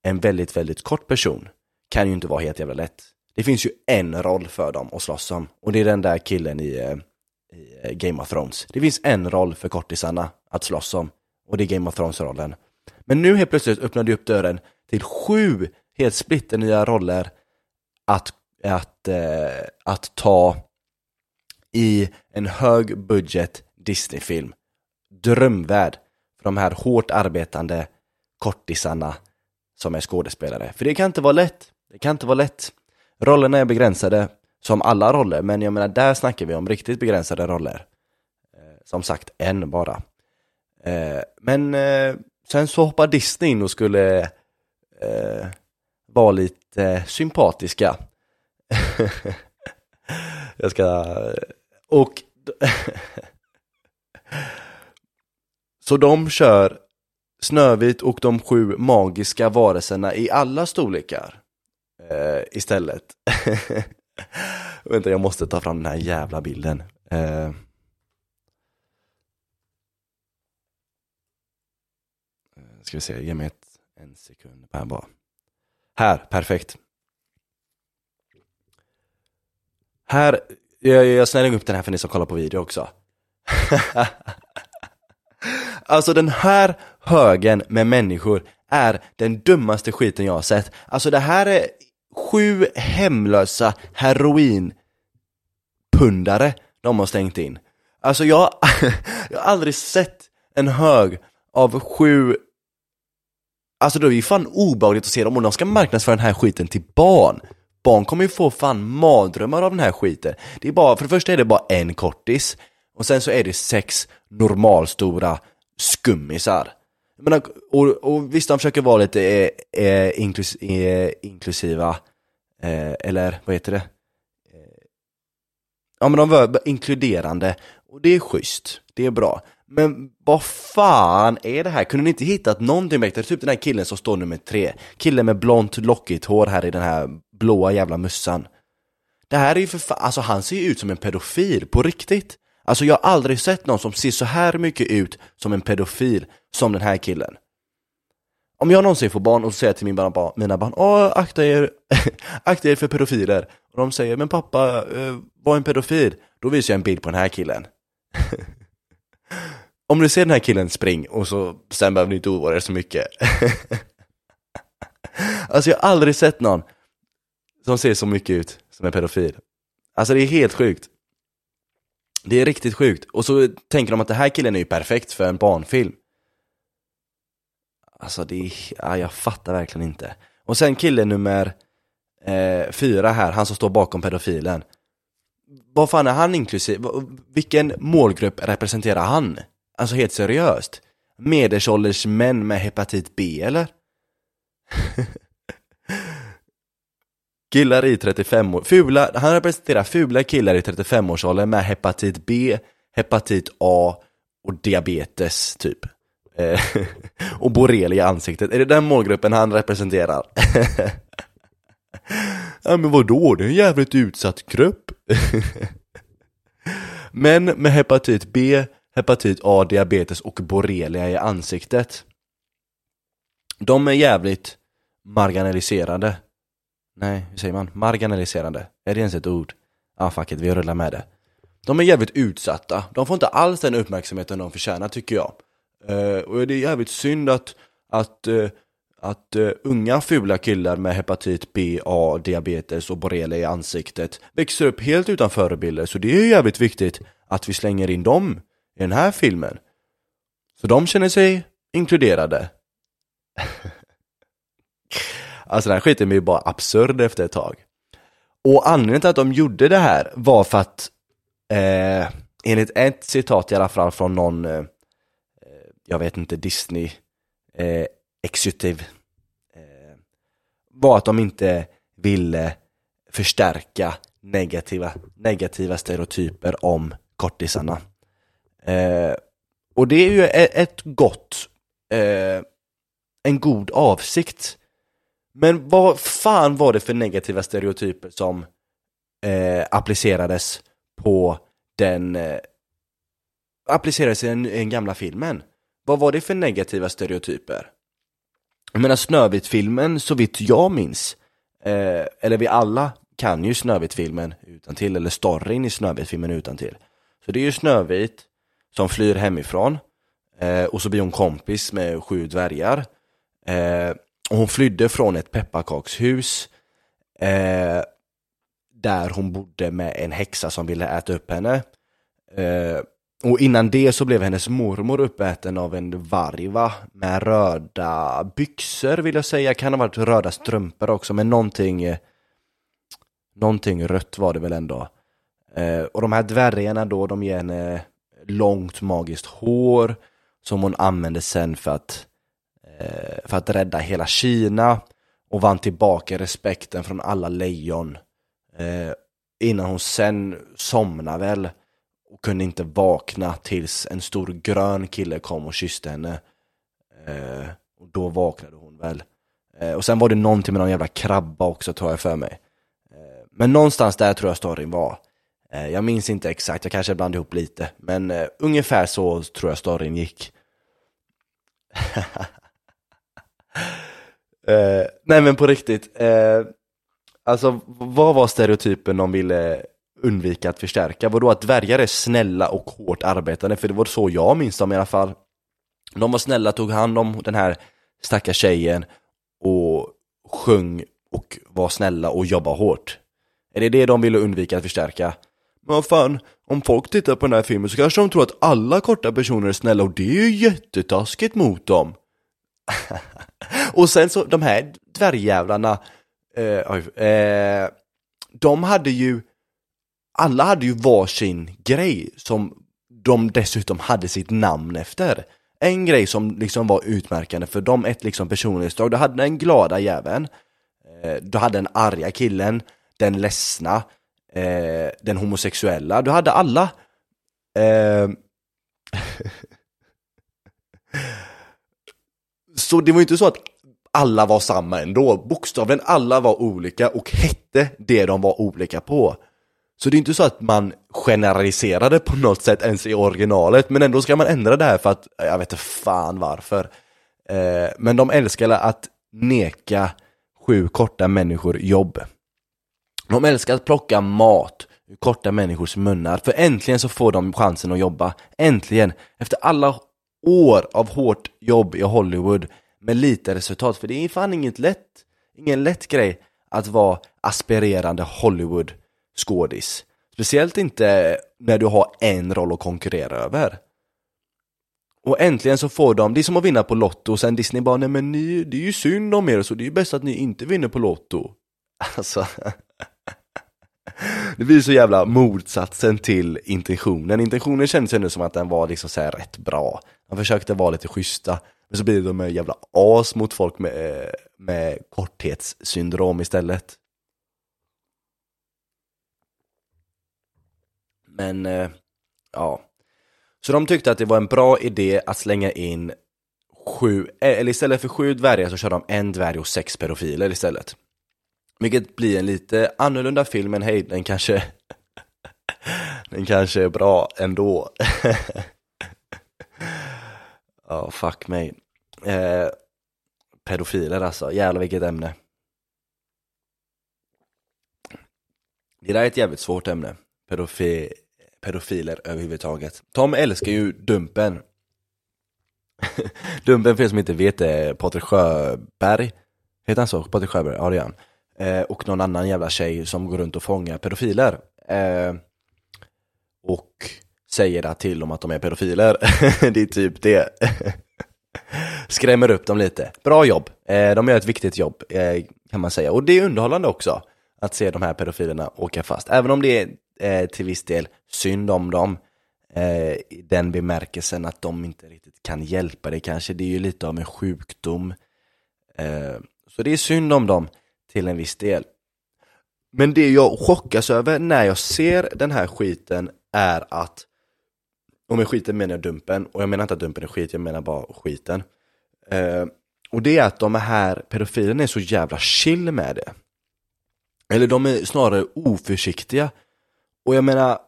en väldigt, väldigt kort person kan ju inte vara helt jävla lätt. Det finns ju en roll för dem att slåss om och det är den där killen i, eh, i eh, Game of Thrones. Det finns en roll för kortisarna att slåss om och det är Game of Thrones-rollen. Men nu helt plötsligt öppnade du upp dörren till sju helt splitternya roller att, att, eh, att ta i en hög budget Disney-film. Drömvärld för de här hårt arbetande kortisarna som är skådespelare. För det kan inte vara lätt. Det kan inte vara lätt. Rollerna är begränsade, som alla roller, men jag menar där snackar vi om riktigt begränsade roller. Eh, som sagt, en bara. Eh, men eh, sen så hoppar Disney in och skulle eh, var lite sympatiska. [LAUGHS] jag ska, och [LAUGHS] så de kör Snövit och de sju magiska varelserna i alla storlekar eh, istället. [LAUGHS] Vänta, jag måste ta fram den här jävla bilden. Eh. Ska vi se, ge mig ett en sekund här bara. Här, perfekt. Här, jag, jag snäller upp den här för ni som kollar på video också. [LAUGHS] alltså den här högen med människor är den dummaste skiten jag har sett. Alltså det här är sju hemlösa heroinpundare de har stängt in. Alltså jag, [LAUGHS] jag har aldrig sett en hög av sju Alltså då är det ju fan obehagligt att se dem och de ska marknadsföra den här skiten till barn. Barn kommer ju få fan mardrömmar av den här skiten. Det är bara, för det första är det bara en kortis och sen så är det sex normalstora skummisar. Men, och, och visst, de försöker vara lite eh, eh, inklus, eh, inklusiva, eh, eller vad heter det? Eh, ja men de var inkluderande och det är schysst, det är bra. Men vad fan är det här? Kunde ni inte hittat någonting bättre? Typ den här killen som står nummer tre. Killen med blont lockigt hår här i den här blåa jävla mössan. Det här är ju för fan, alltså han ser ju ut som en pedofil på riktigt. Alltså jag har aldrig sett någon som ser så här mycket ut som en pedofil som den här killen. Om jag någonsin får barn och säger till mina barn, mina barn Åh, akta er, [LAUGHS] akta er för pedofiler. Och de säger, men pappa, eh, var en pedofil? Då visar jag en bild på den här killen. [LAUGHS] Om du ser den här killen spring och så sen behöver du inte oroa dig så mycket. [LAUGHS] alltså jag har aldrig sett någon som ser så mycket ut som en pedofil. Alltså det är helt sjukt. Det är riktigt sjukt. Och så tänker de att den här killen är ju perfekt för en barnfilm. Alltså det är, ja, jag fattar verkligen inte. Och sen kille nummer eh, fyra här, han som står bakom pedofilen. Vad fan är han inklusive? Vilken målgrupp representerar han? Alltså helt seriöst. medelålders män med hepatit B eller? [LAUGHS] killar i 35 år, fula, han representerar fula killar i 35-årsåldern med hepatit B, hepatit A och diabetes typ. Eh, [LAUGHS] och borrelia i ansiktet, är det den målgruppen han representerar? [LAUGHS] ja men vadå, det är en jävligt utsatt grupp. [LAUGHS] Men med hepatit B, hepatit A, diabetes och borrelia i ansiktet. De är jävligt marginaliserade. Nej, hur säger man? Marginaliserande. Är det ens ett ord? Ah fuck it, vi rullar med det. De är jävligt utsatta. De får inte alls den uppmärksamheten de förtjänar tycker jag. Uh, och det är jävligt synd att, att, uh, att uh, unga fula killar med hepatit B, A, diabetes och borrelia i ansiktet växer upp helt utan förebilder. Så det är ju jävligt viktigt att vi slänger in dem i den här filmen. Så de känner sig inkluderade. [LAUGHS] alltså den här skiten blir bara absurd efter ett tag. Och anledningen till att de gjorde det här var för att eh, enligt ett citat i alla fall från någon, eh, eh jag vet inte, Disney eh, exekutiv eh, var att de inte ville förstärka negativa, negativa stereotyper om kortisarna. Eh, och det är ju e-, ett gott, eh, en god avsikt. Men vad fan var det för negativa stereotyper som eh, applicerades på den eh, applicerades i den, den gamla filmen? Vad var det för negativa stereotyper? Jag menar Snövit-filmen, så vitt jag minns, eh, eller vi alla kan ju Snövit-filmen utan till eller storyn i Snövit-filmen utan till. Så det är ju Snövit som flyr hemifrån eh, och så blir hon kompis med sju dvärgar. Eh, och hon flydde från ett pepparkakshus eh, där hon bodde med en häxa som ville äta upp henne. Eh, och innan det så blev hennes mormor uppäten av en varg va? Med röda byxor vill jag säga, kan ha varit röda strumpor också men någonting eh, Någonting rött var det väl ändå. Eh, och de här dvärgarna då, de ger henne långt magiskt hår som hon använde sen för att, eh, för att rädda hela Kina och vann tillbaka respekten från alla lejon. Eh, innan hon sen somnade väl och kunde inte vakna tills en stor grön kille kom och kysste henne. Eh, och då vaknade hon väl. Eh, och sen var det någonting med någon jävla krabba också tror jag för mig. Eh, men någonstans där tror jag storyn var. Eh, jag minns inte exakt, jag kanske blandade ihop lite. Men eh, ungefär så tror jag storyn gick. [LAUGHS] Eh, nej men på riktigt. Alltså vad var stereotypen de ville undvika att förstärka? Vadå att dvärgar är snälla och hårt arbetande? För det var så jag minns dem i alla fall. De var snälla, tog hand om den här stackars tjejen och sjöng och var snälla och jobbade hårt. Är det det de ville undvika att förstärka? Men vad fan, om folk tittar på den här filmen så kanske de tror att alla korta personer är snälla och det är ju jättetaskigt mot dem. [LAUGHS] och sen så, de här dvärgjävlarna, eh, eh, de hade ju, alla hade ju varsin grej som de dessutom hade sitt namn efter. En grej som liksom var utmärkande för dem, ett liksom personlighetsdrag, du hade den glada jäveln, eh, du hade den arga killen, den ledsna, eh, den homosexuella, du hade alla. Eh, [LAUGHS] så det var ju inte så att alla var samma ändå, bokstavligen alla var olika och hette det de var olika på. Så det är inte så att man generaliserade på något sätt ens i originalet, men ändå ska man ändra det här för att, jag vet inte fan varför. Eh, men de älskar att neka sju korta människor jobb. De älskar att plocka mat ur korta människors munnar, för äntligen så får de chansen att jobba. Äntligen! Efter alla år av hårt jobb i Hollywood med lite resultat, för det är fan inget lätt, ingen lätt grej att vara aspirerande Hollywood skådis, Speciellt inte när du har en roll att konkurrera över. Och äntligen så får de, det är som att vinna på Lotto och sen Disney bara nej men ni, det är ju synd om er så det är ju bäst att ni inte vinner på Lotto. [LAUGHS] Alltså det blir så jävla motsatsen till intentionen. Intentionen kändes ändå som att den var liksom så rätt bra. man försökte vara lite schyssta, men så blir de jävla as mot folk med, eh, med korthetssyndrom istället. Men, eh, ja. Så de tyckte att det var en bra idé att slänga in sju, eh, eller istället för sju dvärgar så kör de en dvärg och sex pedofiler istället. Vilket blir en lite annorlunda film, men hej, den kanske [LAUGHS] Den kanske är bra ändå [LAUGHS] Ja, oh, fuck mig eh, Pedofiler alltså, jävlar vilket ämne Det där är ett jävligt svårt ämne Pedofi Pedofiler överhuvudtaget. Tom älskar ju Dumpen. [LAUGHS] Dumpen för er som inte vet är Patrik Sjöberg. Heter han så? Patrik Sjöberg? Ja det är han. Eh, Och någon annan jävla tjej som går runt och fångar pedofiler. Eh, Och säger det till dem att de är pedofiler. [LAUGHS] Det är typ det. [LAUGHS] Skrämmer upp dem lite. Bra jobb, eh, de gör ett viktigt jobb eh, kan man säga. Och det är underhållande också Att se de här pedofilerna åka fast. Även om det är eh, till viss del synd om dem eh, i den bemärkelsen att de inte riktigt kan hjälpa dig kanske. Det är ju lite av en sjukdom. Eh, så det är synd om dem till en viss del. Men det jag chockas över när jag ser den här skiten är att och med skiten menar jag dumpen, och jag menar inte att dumpen är skit, jag menar bara skiten. Eh, och det är att de här pedofilerna är så jävla chill med det. Eller de är snarare oförsiktiga. Och jag menar,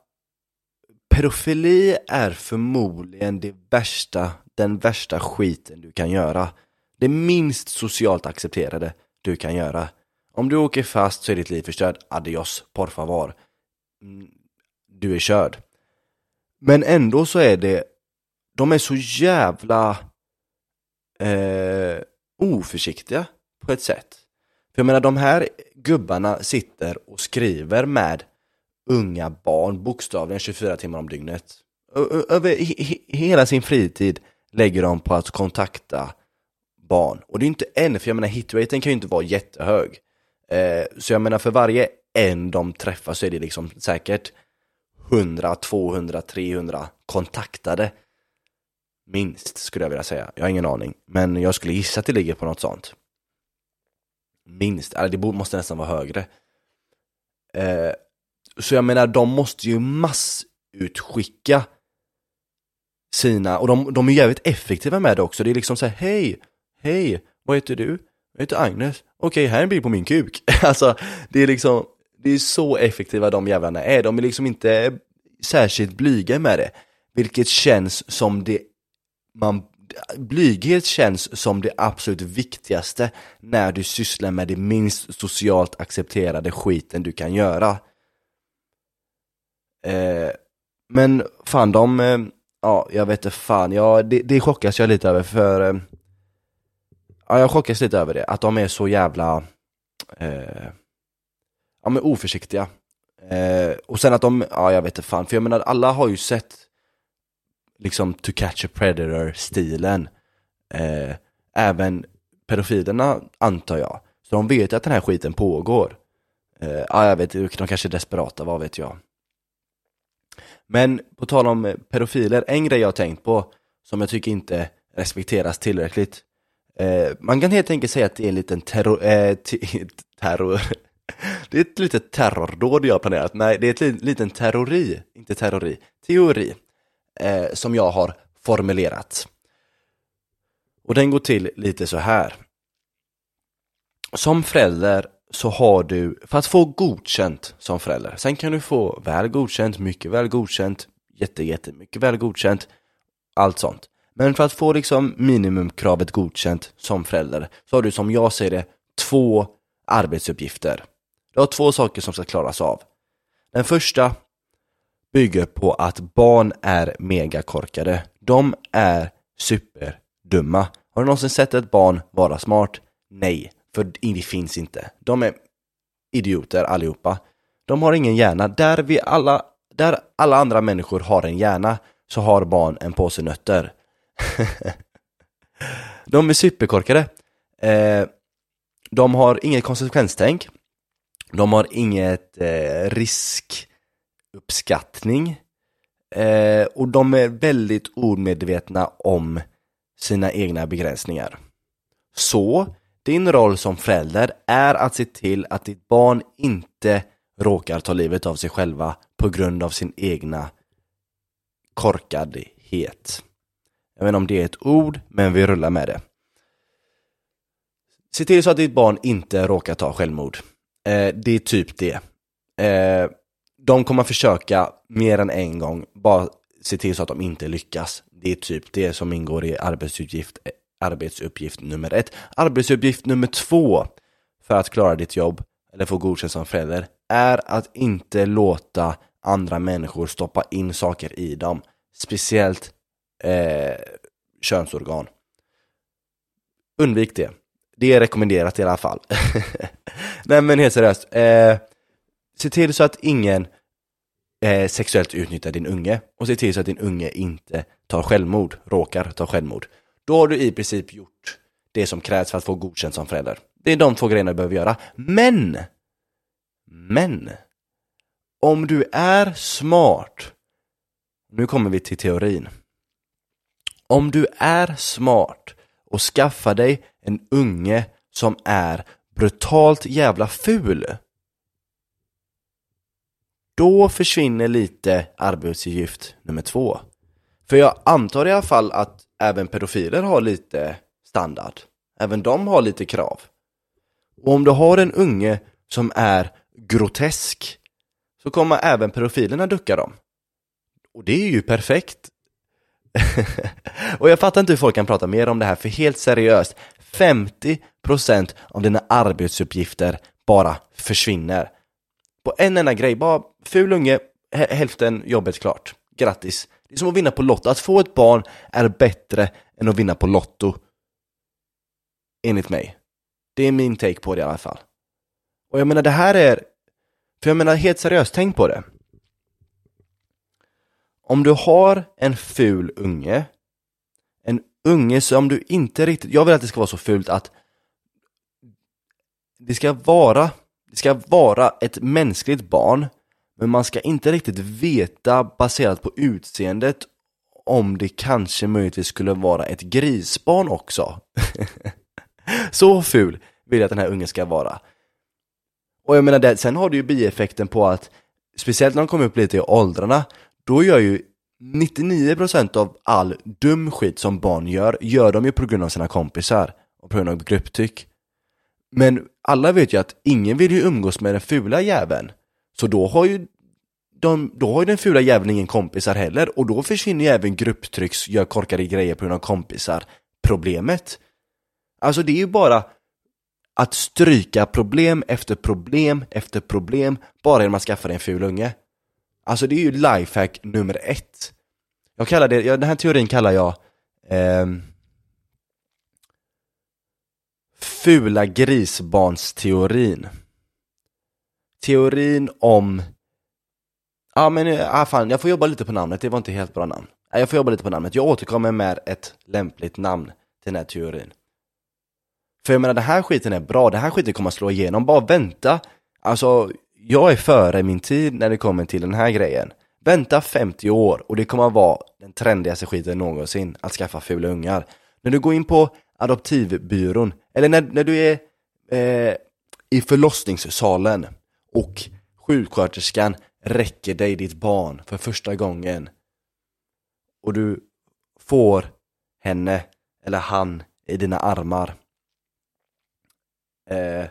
pedofili är förmodligen det värsta, den värsta skiten du kan göra. Det minst socialt accepterade du kan göra. Om du åker fast så är ditt liv förstört. Adios, por favor. Mm, du är körd. Men ändå så är det, de är så jävla eh, oförsiktiga på ett sätt. För jag menar de här gubbarna sitter och skriver med unga barn bokstavligen 24 timmar om dygnet. Över hela sin fritid lägger de på att kontakta barn. Och det är inte en, för jag menar hitraten kan ju inte vara jättehög. Eh, så jag menar för varje en de träffar så är det liksom säkert 100, 200, 300 kontaktade. Minst skulle jag vilja säga. Jag har ingen aning. Men jag skulle gissa att det ligger på något sånt. Minst, eller det måste nästan vara högre. Eh, så jag menar, de måste ju massutskicka sina, och de, de är jävligt effektiva med det också. Det är liksom så här, hej, hej, vad heter du? Jag heter Agnes. Okej, här är en bild på min kuk. [LAUGHS] alltså, det är liksom, det är så effektiva de jävlarna är. De är liksom inte särskilt blyga med det. Vilket känns som det, man, blyghet känns som det absolut viktigaste när du sysslar med det minst socialt accepterade skiten du kan göra. Eh, men fan de, eh, ja jag vet inte fan, ja, det, det chockas jag lite över för eh, Ja jag chockas lite över det, att de är så jävla eh, Ja men oförsiktiga. Eh, Och sen att de, ja jag vet inte fan, för jag menar alla har ju sett Liksom To Catch a Predator-stilen. Eh, Även pedofilerna antar jag. Så de vet att den här skiten pågår. Eh, Ja jag vet, de kanske är desperata, vad vet jag men på tal om eh, pedofiler, en grej jag har tänkt på som jag tycker inte respekteras tillräckligt. Eh, man kan helt enkelt säga att det är en liten terror, eh, [LAUGHS] terror. Det är ett litet terrordåd jag har planerat. Nej, det är ett liten terrori, inte terrori, teori eh, som jag har formulerat. Och den går till lite så här. Som förälder så har du, för att få godkänt som förälder, sen kan du få väl godkänt, mycket väl godkänt, jätte, jätte, mycket väl godkänt, allt sånt. Men för att få liksom minimumkravet godkänt som förälder så har du som jag ser det två arbetsuppgifter. Du har två saker som ska klaras av. Den första bygger på att barn är megakorkade. De är superdumma. Har du någonsin sett ett barn vara smart? Nej. För det finns inte. De är idioter allihopa. De har ingen hjärna. Där, vi alla, där alla andra människor har en hjärna så har barn en påse nötter. [LAUGHS] de är superkorkade. Eh, de har inget konsekvenstänk. De har inget eh, riskuppskattning. Eh, och de är väldigt omedvetna om sina egna begränsningar. Så, din roll som förälder är att se till att ditt barn inte råkar ta livet av sig själva på grund av sin egna korkadhet. Jag vet inte om det är ett ord, men vi rullar med det. Se till så att ditt barn inte råkar ta självmord. Eh, det är typ det. Eh, de kommer försöka mer än en gång, bara se till så att de inte lyckas. Det är typ det som ingår i arbetsuppgift, arbetsuppgift nummer ett. Arbetsuppgift nummer två för att klara ditt jobb eller få godkänt som förälder är att inte låta andra människor stoppa in saker i dem. Speciellt eh, könsorgan. Undvik det. Det är rekommenderat i alla fall. [LAUGHS] Nej men helt seriöst. Eh, se till så att ingen eh, sexuellt utnyttjar din unge och se till så att din unge inte tar självmord, råkar ta självmord. Då har du i princip gjort det som krävs för att få godkänt som förälder. Det är de två grejerna du behöver göra. Men! Men! Om du är smart, nu kommer vi till teorin. Om du är smart och skaffar dig en unge som är brutalt jävla ful då försvinner lite arbetsgift nummer två. För jag antar i alla fall att även pedofiler har lite standard. Även de har lite krav. Och om du har en unge som är grotesk så kommer även pedofilerna ducka dem. Och det är ju perfekt. [LAUGHS] och jag fattar inte hur folk kan prata mer om det här, för helt seriöst, 50% av dina arbetsuppgifter bara försvinner. På en enda grej, bara ful unge, hälften jobbet klart. Grattis! Det är som att vinna på Lotto. Att få ett barn är bättre än att vinna på Lotto. Enligt mig. Det är min take på det i alla fall. Och jag menar det här är, för jag menar helt seriöst, tänk på det. Om du har en ful unge, en unge som du inte riktigt, jag vill att det ska vara så fult att det ska vara, det ska vara ett mänskligt barn men man ska inte riktigt veta baserat på utseendet om det kanske möjligtvis skulle vara ett grisbarn också. [LAUGHS] Så ful vill jag att den här ungen ska vara. Och jag menar, det, sen har du ju bieffekten på att, speciellt när de kommer upp lite i åldrarna, då gör ju 99% av all dum skit som barn gör, gör de ju på grund av sina kompisar och på grund av grupptyck. Men alla vet ju att ingen vill ju umgås med den fula jäveln. Så då har ju de, då har ju den fula jäveln ingen kompisar heller och då försvinner ju även grupptrycks, gör korkade grejer på grund av kompisar problemet. Alltså det är ju bara att stryka problem efter problem efter problem bara genom att skaffa dig en ful unge. Alltså det är ju lifehack nummer ett. Jag kallar det, den här teorin kallar jag eh, Fula grisbarnsteorin. Teorin om Ja men, eh, ah, fan, jag får jobba lite på namnet, det var inte helt bra namn. Jag får jobba lite på namnet, jag återkommer med ett lämpligt namn till den här teorin. För jag menar, den här skiten är bra, den här skiten kommer att slå igenom, bara vänta. Alltså, jag är före min tid när det kommer till den här grejen. Vänta 50 år och det kommer att vara den trendigaste skiten någonsin, att skaffa fula ungar. När du går in på adoptivbyrån, eller när, när du är eh, i förlossningssalen och sjuksköterskan räcker dig ditt barn för första gången och du får henne eller han i dina armar eh,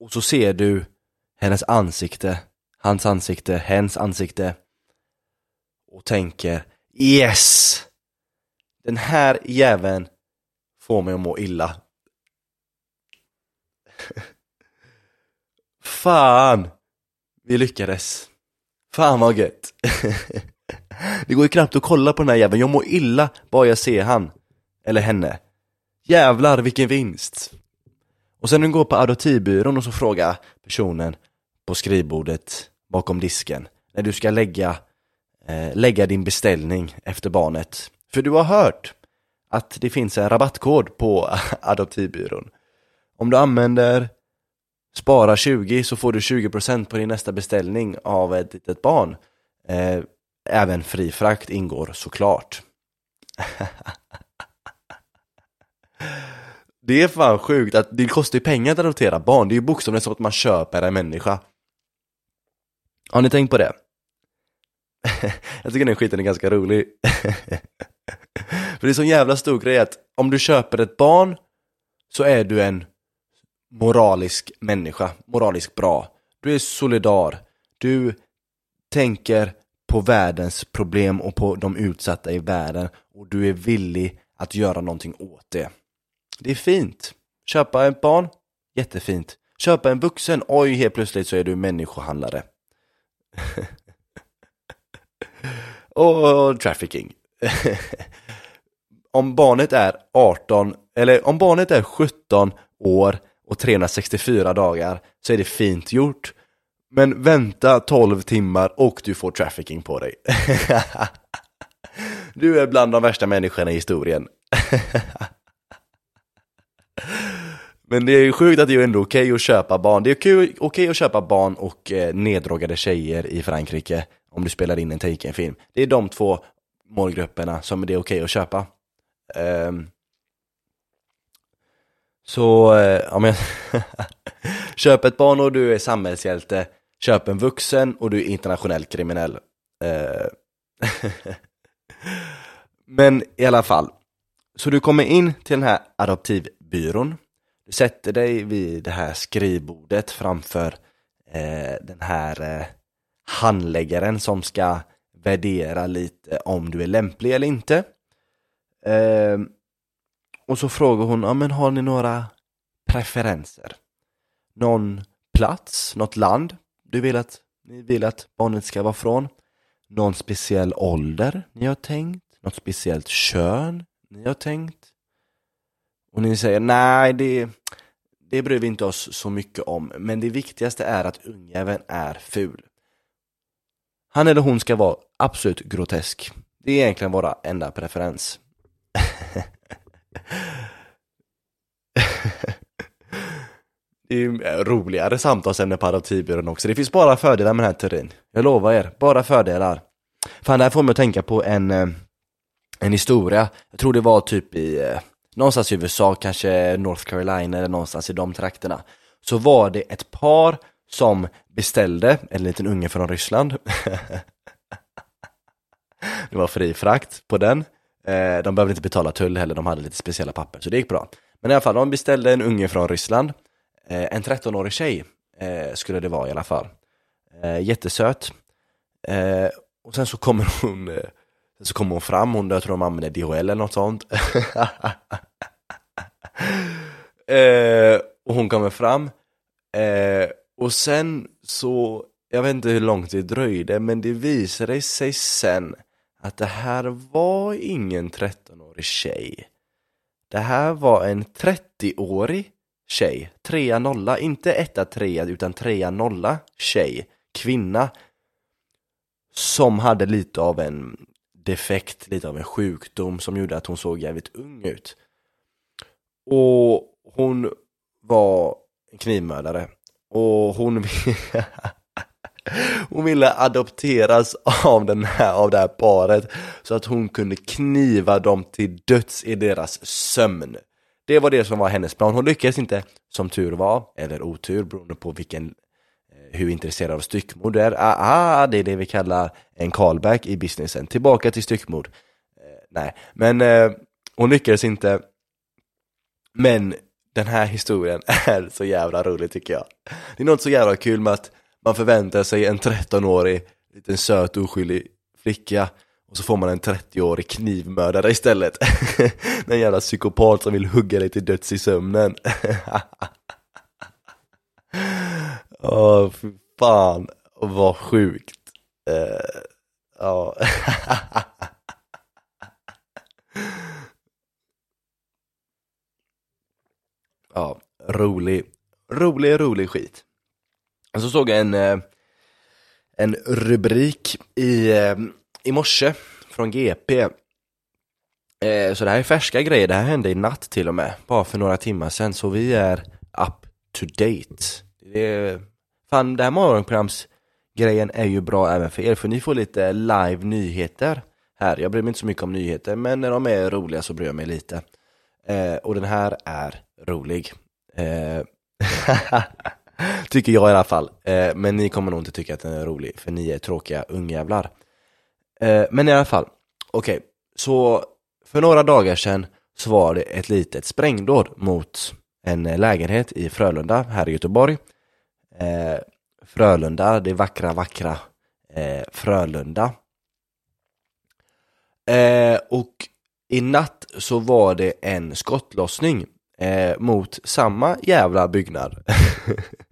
och så ser du hennes ansikte, hans ansikte, hens ansikte och tänker Yes! Den här jäveln får mig att må illa. [LAUGHS] Fan! Vi lyckades. Fan vad gött. [LAUGHS] det går ju knappt att kolla på den här jäveln, jag mår illa bara jag ser han. Eller henne. Jävlar vilken vinst. Och sen när du går på adoptivbyrån och så frågar personen på skrivbordet bakom disken när du ska lägga, eh, lägga din beställning efter barnet. För du har hört att det finns en rabattkod på [LAUGHS] adoptivbyrån. Om du använder Spara 20 så får du 20% på din nästa beställning av ett litet barn. Eh, även fri frakt ingår såklart. [LAUGHS] Det är fan sjukt att det kostar ju pengar att adoptera barn, det är ju bokstavligen så att man köper en människa. Har ni tänkt på det? [LAUGHS] Jag tycker den skiten är ganska rolig. [LAUGHS] För det är så jävla stor grej att om du köper ett barn så är du en moralisk människa, moraliskt bra. Du är solidar, du tänker på världens problem och på de utsatta i världen och du är villig att göra någonting åt det. Det är fint. Köpa ett barn, jättefint. Köpa en vuxen, oj helt plötsligt så är du människohandlare. [LAUGHS] och trafficking. [LAUGHS] om barnet är 18, eller om barnet är 17 år och 364 dagar så är det fint gjort. Men vänta 12 timmar och du får trafficking på dig. [LAUGHS] du är bland de värsta människorna i historien. [LAUGHS] Men det är ju sjukt att det är ändå okej okay att köpa barn. Det är okej okay att köpa barn och eh, neddrogade tjejer i Frankrike om du spelar in en Taken-film. Det är de två målgrupperna som det är okej okay att köpa. Um, så eh, ja om jag [LAUGHS] köp ett barn och du är samhällshjälte, köp en vuxen och du är internationell kriminell. Eh, [LAUGHS] men i alla fall, så du kommer in till den här adoptivbyrån. Du sätter dig vid det här skrivbordet framför eh, den här eh, handläggaren som ska värdera lite om du är lämplig eller inte. Eh, och så frågar hon, ja men har ni några preferenser? Någon plats, något land du vill att, ni vill att barnet ska vara från? Någon speciell ålder ni har tänkt? Något speciellt kön ni har tänkt? Och ni säger nej, det, det bryr vi inte oss så mycket om, men det viktigaste är att ungjäveln är ful. Han eller hon ska vara absolut grotesk. Det är egentligen våra enda preferens. [LAUGHS] det är roligare samtalsämne på adoptivbyrån också. Det finns bara fördelar med den här teorin. Jag lovar er, bara fördelar. Fan, det här får mig att tänka på en, eh, en historia. Jag tror det var typ i eh, någonstans i USA, kanske North Carolina eller någonstans i de trakterna. Så var det ett par som beställde en liten unge från Ryssland. [LAUGHS] det var fri frakt på den. Eh, de behövde inte betala tull heller, de hade lite speciella papper, så det gick bra. Men i alla fall, de beställde en unge från Ryssland. Eh, en 13-årig tjej eh, skulle det vara i alla fall. Eh, jättesöt. Och sen så kommer hon så kommer hon fram, hon, jag tror de använder DHL eller något sånt. [LAUGHS] eh, och hon kommer fram. Eh, och sen så, jag vet inte hur långt det dröjde, men det visade sig sen att det här var ingen 13-årig tjej. Det här var en 30-årig tjej, trea nolla, inte etta trea utan trea nolla tjej, kvinna som hade lite av en defekt, lite av en sjukdom som gjorde att hon såg jävligt ung ut. Och hon var knivmördare och hon, [LAUGHS] hon ville adopteras av, den här, av det här paret så att hon kunde kniva dem till döds i deras sömn. Det var det som var hennes plan. Hon lyckades inte, som tur var, eller otur beroende på vilken eh, hur intresserad av styckmord du är. Ah, ah, det är det vi kallar en callback i businessen. Tillbaka till styckmord. Eh, nej, men eh, hon lyckades inte. Men den här historien [LAUGHS] är så jävla rolig tycker jag. Det är något så jävla kul med att man förväntar sig en 13-årig liten söt oskyldig flicka och så får man en 30-årig knivmördare istället. [LAUGHS] en jävla psykopat som vill hugga dig till döds i sömnen. [LAUGHS] Åh, fy fan vad sjukt. Uh, oh. [LAUGHS] ja, rolig, rolig, rolig skit. Och så såg jag en, eh, en rubrik i, eh, i morse från GP. Eh, så det här är färska grejer, det här hände i natt till och med, bara för några timmar sedan, så vi är up to date. Det är fan det här morgonprogramsgrejen är ju bra även för er, för ni får lite live nyheter här. Jag bryr mig inte så mycket om nyheter, men när de är roliga så bryr jag mig lite. Eh, och den här är rolig. Eh, [LAUGHS] [LAUGHS] tycker jag i alla fall. Eh, men ni kommer nog inte tycka att den är rolig, för ni är tråkiga ungjävlar. Eh, men i alla fall, okej, okay. så för några dagar sedan så var det ett litet sprängdåd mot en lägenhet i Frölunda här i Göteborg. Eh, Frölunda, det vackra, vackra eh, Frölunda. Eh, och i natt så var det en skottlossning eh, mot samma jävla byggnad. [LAUGHS]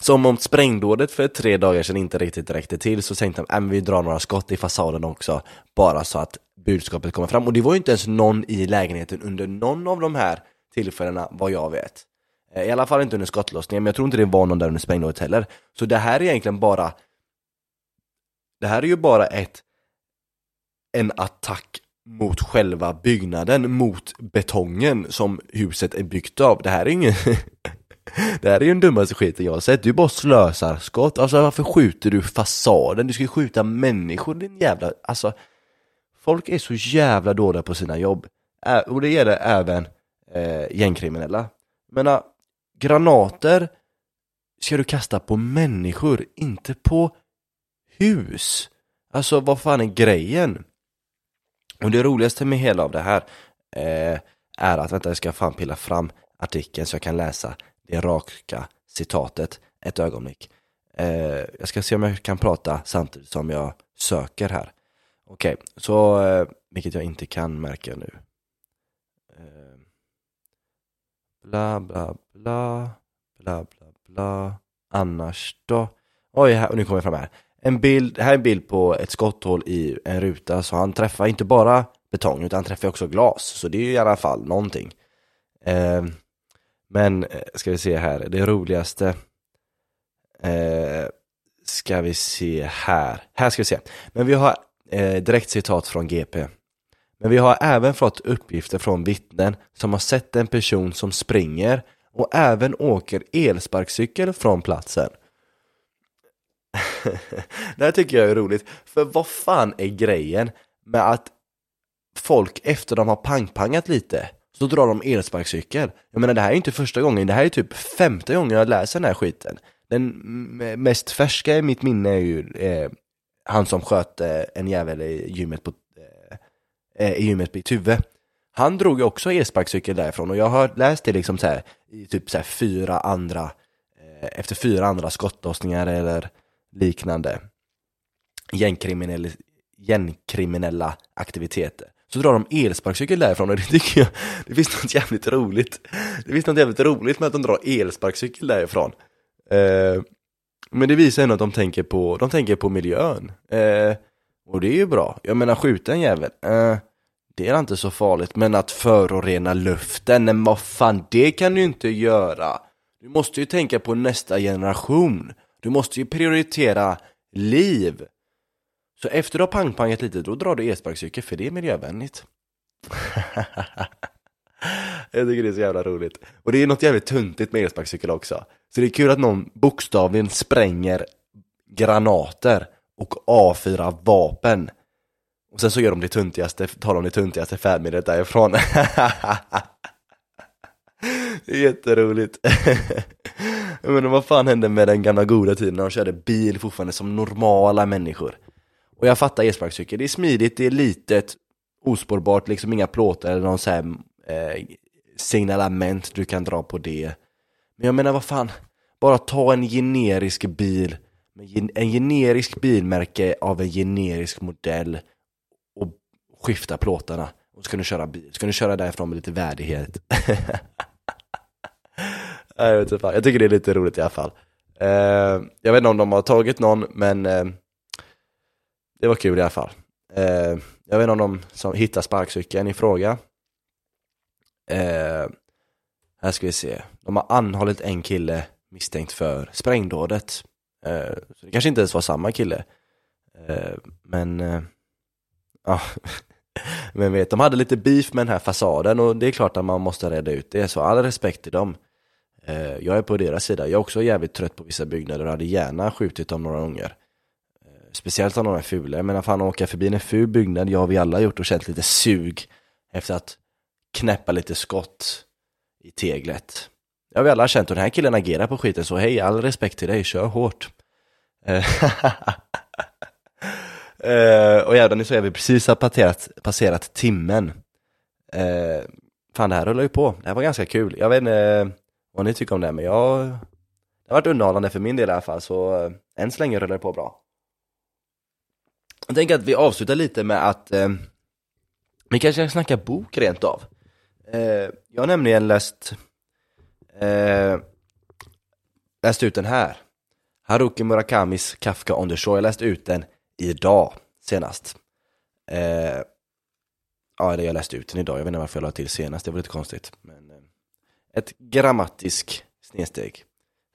Som om sprängdådet för tre dagar sedan inte riktigt räckte till så tänkte de att men vi drar några skott i fasaden också bara så att budskapet kommer fram. Och det var ju inte ens någon i lägenheten under någon av de här tillfällena vad jag vet. Eh, I alla fall inte under skottlossningen, men jag tror inte det var någon där under sprängdådet heller. Så det här är egentligen bara Det här är ju bara ett En attack mot själva byggnaden, mot betongen som huset är byggt av. Det här är ingen [LAUGHS] [LAUGHS] Det här är ju den dummaste skiten jag har sett, du bara slösar skott. Alltså varför skjuter du fasaden? Du ska ju skjuta människor din jävla, alltså Folk är så jävla dåliga på sina jobb. Och det gäller även eh, gängkriminella. Jag menar, äh, granater ska du kasta på människor, inte på hus. Alltså vad fan är grejen? Och det roligaste med hela av det här eh, är att, vänta jag ska fan pilla fram artikeln så jag kan läsa det raka citatet ett ögonblick. Eh, jag ska se om jag kan prata samtidigt som jag söker här. Okej, okay, så eh, vilket jag inte kan märka nu. Eh, bla bla bla, bla bla bla, annars då? Oj, här, nu kommer jag fram här. En bild, här är en bild på ett skotthål i en ruta, så han träffar inte bara betong utan han träffar också glas, så det är ju i alla fall någonting. Eh, men eh, ska vi se här, det roligaste eh, ska vi se här. Här ska vi se. Men vi har eh, direkt citat från GP. Men vi har även fått uppgifter från vittnen som har sett en person som springer och även åker elsparkcykel från platsen. [LAUGHS] det här tycker jag är roligt, för vad fan är grejen med att folk efter de har pangpangat lite så drar de elsparkcykel. Jag menar det här är inte första gången, det här är typ femte gången jag läser den här skiten. Den mest färska i mitt minne är ju eh, han som sköt eh, en jävel i gymmet på eh, eh i gymmet på Tuve. Han drog ju också elsparkcykel därifrån och jag har läst det liksom så här, i typ så här fyra andra eh, efter fyra andra skottlossningar eller liknande gängkriminella, gängkriminella aktiviteter så drar de elsparkcykel därifrån och det tycker jag, det finns något jävligt roligt. Det finns något jävligt roligt med att de drar elsparkcykel därifrån. Eh, men det visar ändå att de tänker på, de tänker på miljön. Eh, och det är ju bra. Jag menar skjuta en jävel, eh, det är inte så farligt. Men att förorena luften, men vad fan, det kan du inte göra. Du måste ju tänka på nästa generation. Du måste ju prioritera liv. Så efter du har pangpangat lite, då drar du elsparkcykel för det är miljövänligt. [LAUGHS] Jag tycker det är så jävla roligt. Och det är något jävligt tuntigt med elsparkcykel också. Så det är kul att någon bokstavligen spränger granater och avfyrar vapen. Och sen så gör de det tuntigaste, tar de det tuntigaste färdmedlet därifrån. [LAUGHS] det är jätteroligt. [LAUGHS] Men vad fan hände med den gamla goda tiden när de körde bil fortfarande som normala människor? Och jag fattar elsparkcykel, det är smidigt, det är litet, ospårbart, liksom inga plåtar eller någon så här, eh, signalement du kan dra på det. Men jag menar vad fan, bara ta en generisk bil, en generisk bilmärke av en generisk modell och skifta plåtarna. Och så kan du köra bil, så kan du köra därifrån med lite värdighet. [LAUGHS] jag, vet inte, jag tycker det är lite roligt i alla fall. Eh, jag vet inte om de har tagit någon, men eh, det var kul i alla fall. Eh, jag vet inte om de som hittar sparkcykeln i fråga. Eh, här ska vi se. De har anhållit en kille misstänkt för sprängdådet. Eh, så det kanske inte ens var samma kille. Eh, men ja, [LAUGHS] men vet, de hade lite beef med den här fasaden och det är klart att man måste reda ut det, så all respekt till dem. Jag är på deras sida, jag är också jävligt trött på vissa byggnader och hade gärna skjutit dem några gånger. Speciellt om de är fula, jag menar fan åka förbi en ful byggnad, jag har vi alla gjort och känt lite sug efter att knäppa lite skott i teglet. Jag har vi alla känt och den här killen agerar på skiten så hej, all respekt till dig, kör hårt. Uh, [LAUGHS] och jävlar, nu så är vi precis har passerat, passerat timmen. Uh, fan, det här rullar ju på. Det här var ganska kul. Jag vet inte uh, vad ni tycker om det, men jag... Det har varit underhållande för min del i alla fall, så uh, än så länge rullar det på bra. Jag tänker att vi avslutar lite med att eh, vi kanske kan snacka bok rent av. Eh, jag har nämligen läst eh, läst ut den här. Haruki Murakamis Kafka on the Shore. Jag läste ut den idag senast. Eh, ja, eller jag läste ut den idag. Jag vet inte varför jag la till senast, det var lite konstigt. Men, eh, ett grammatisk snedsteg.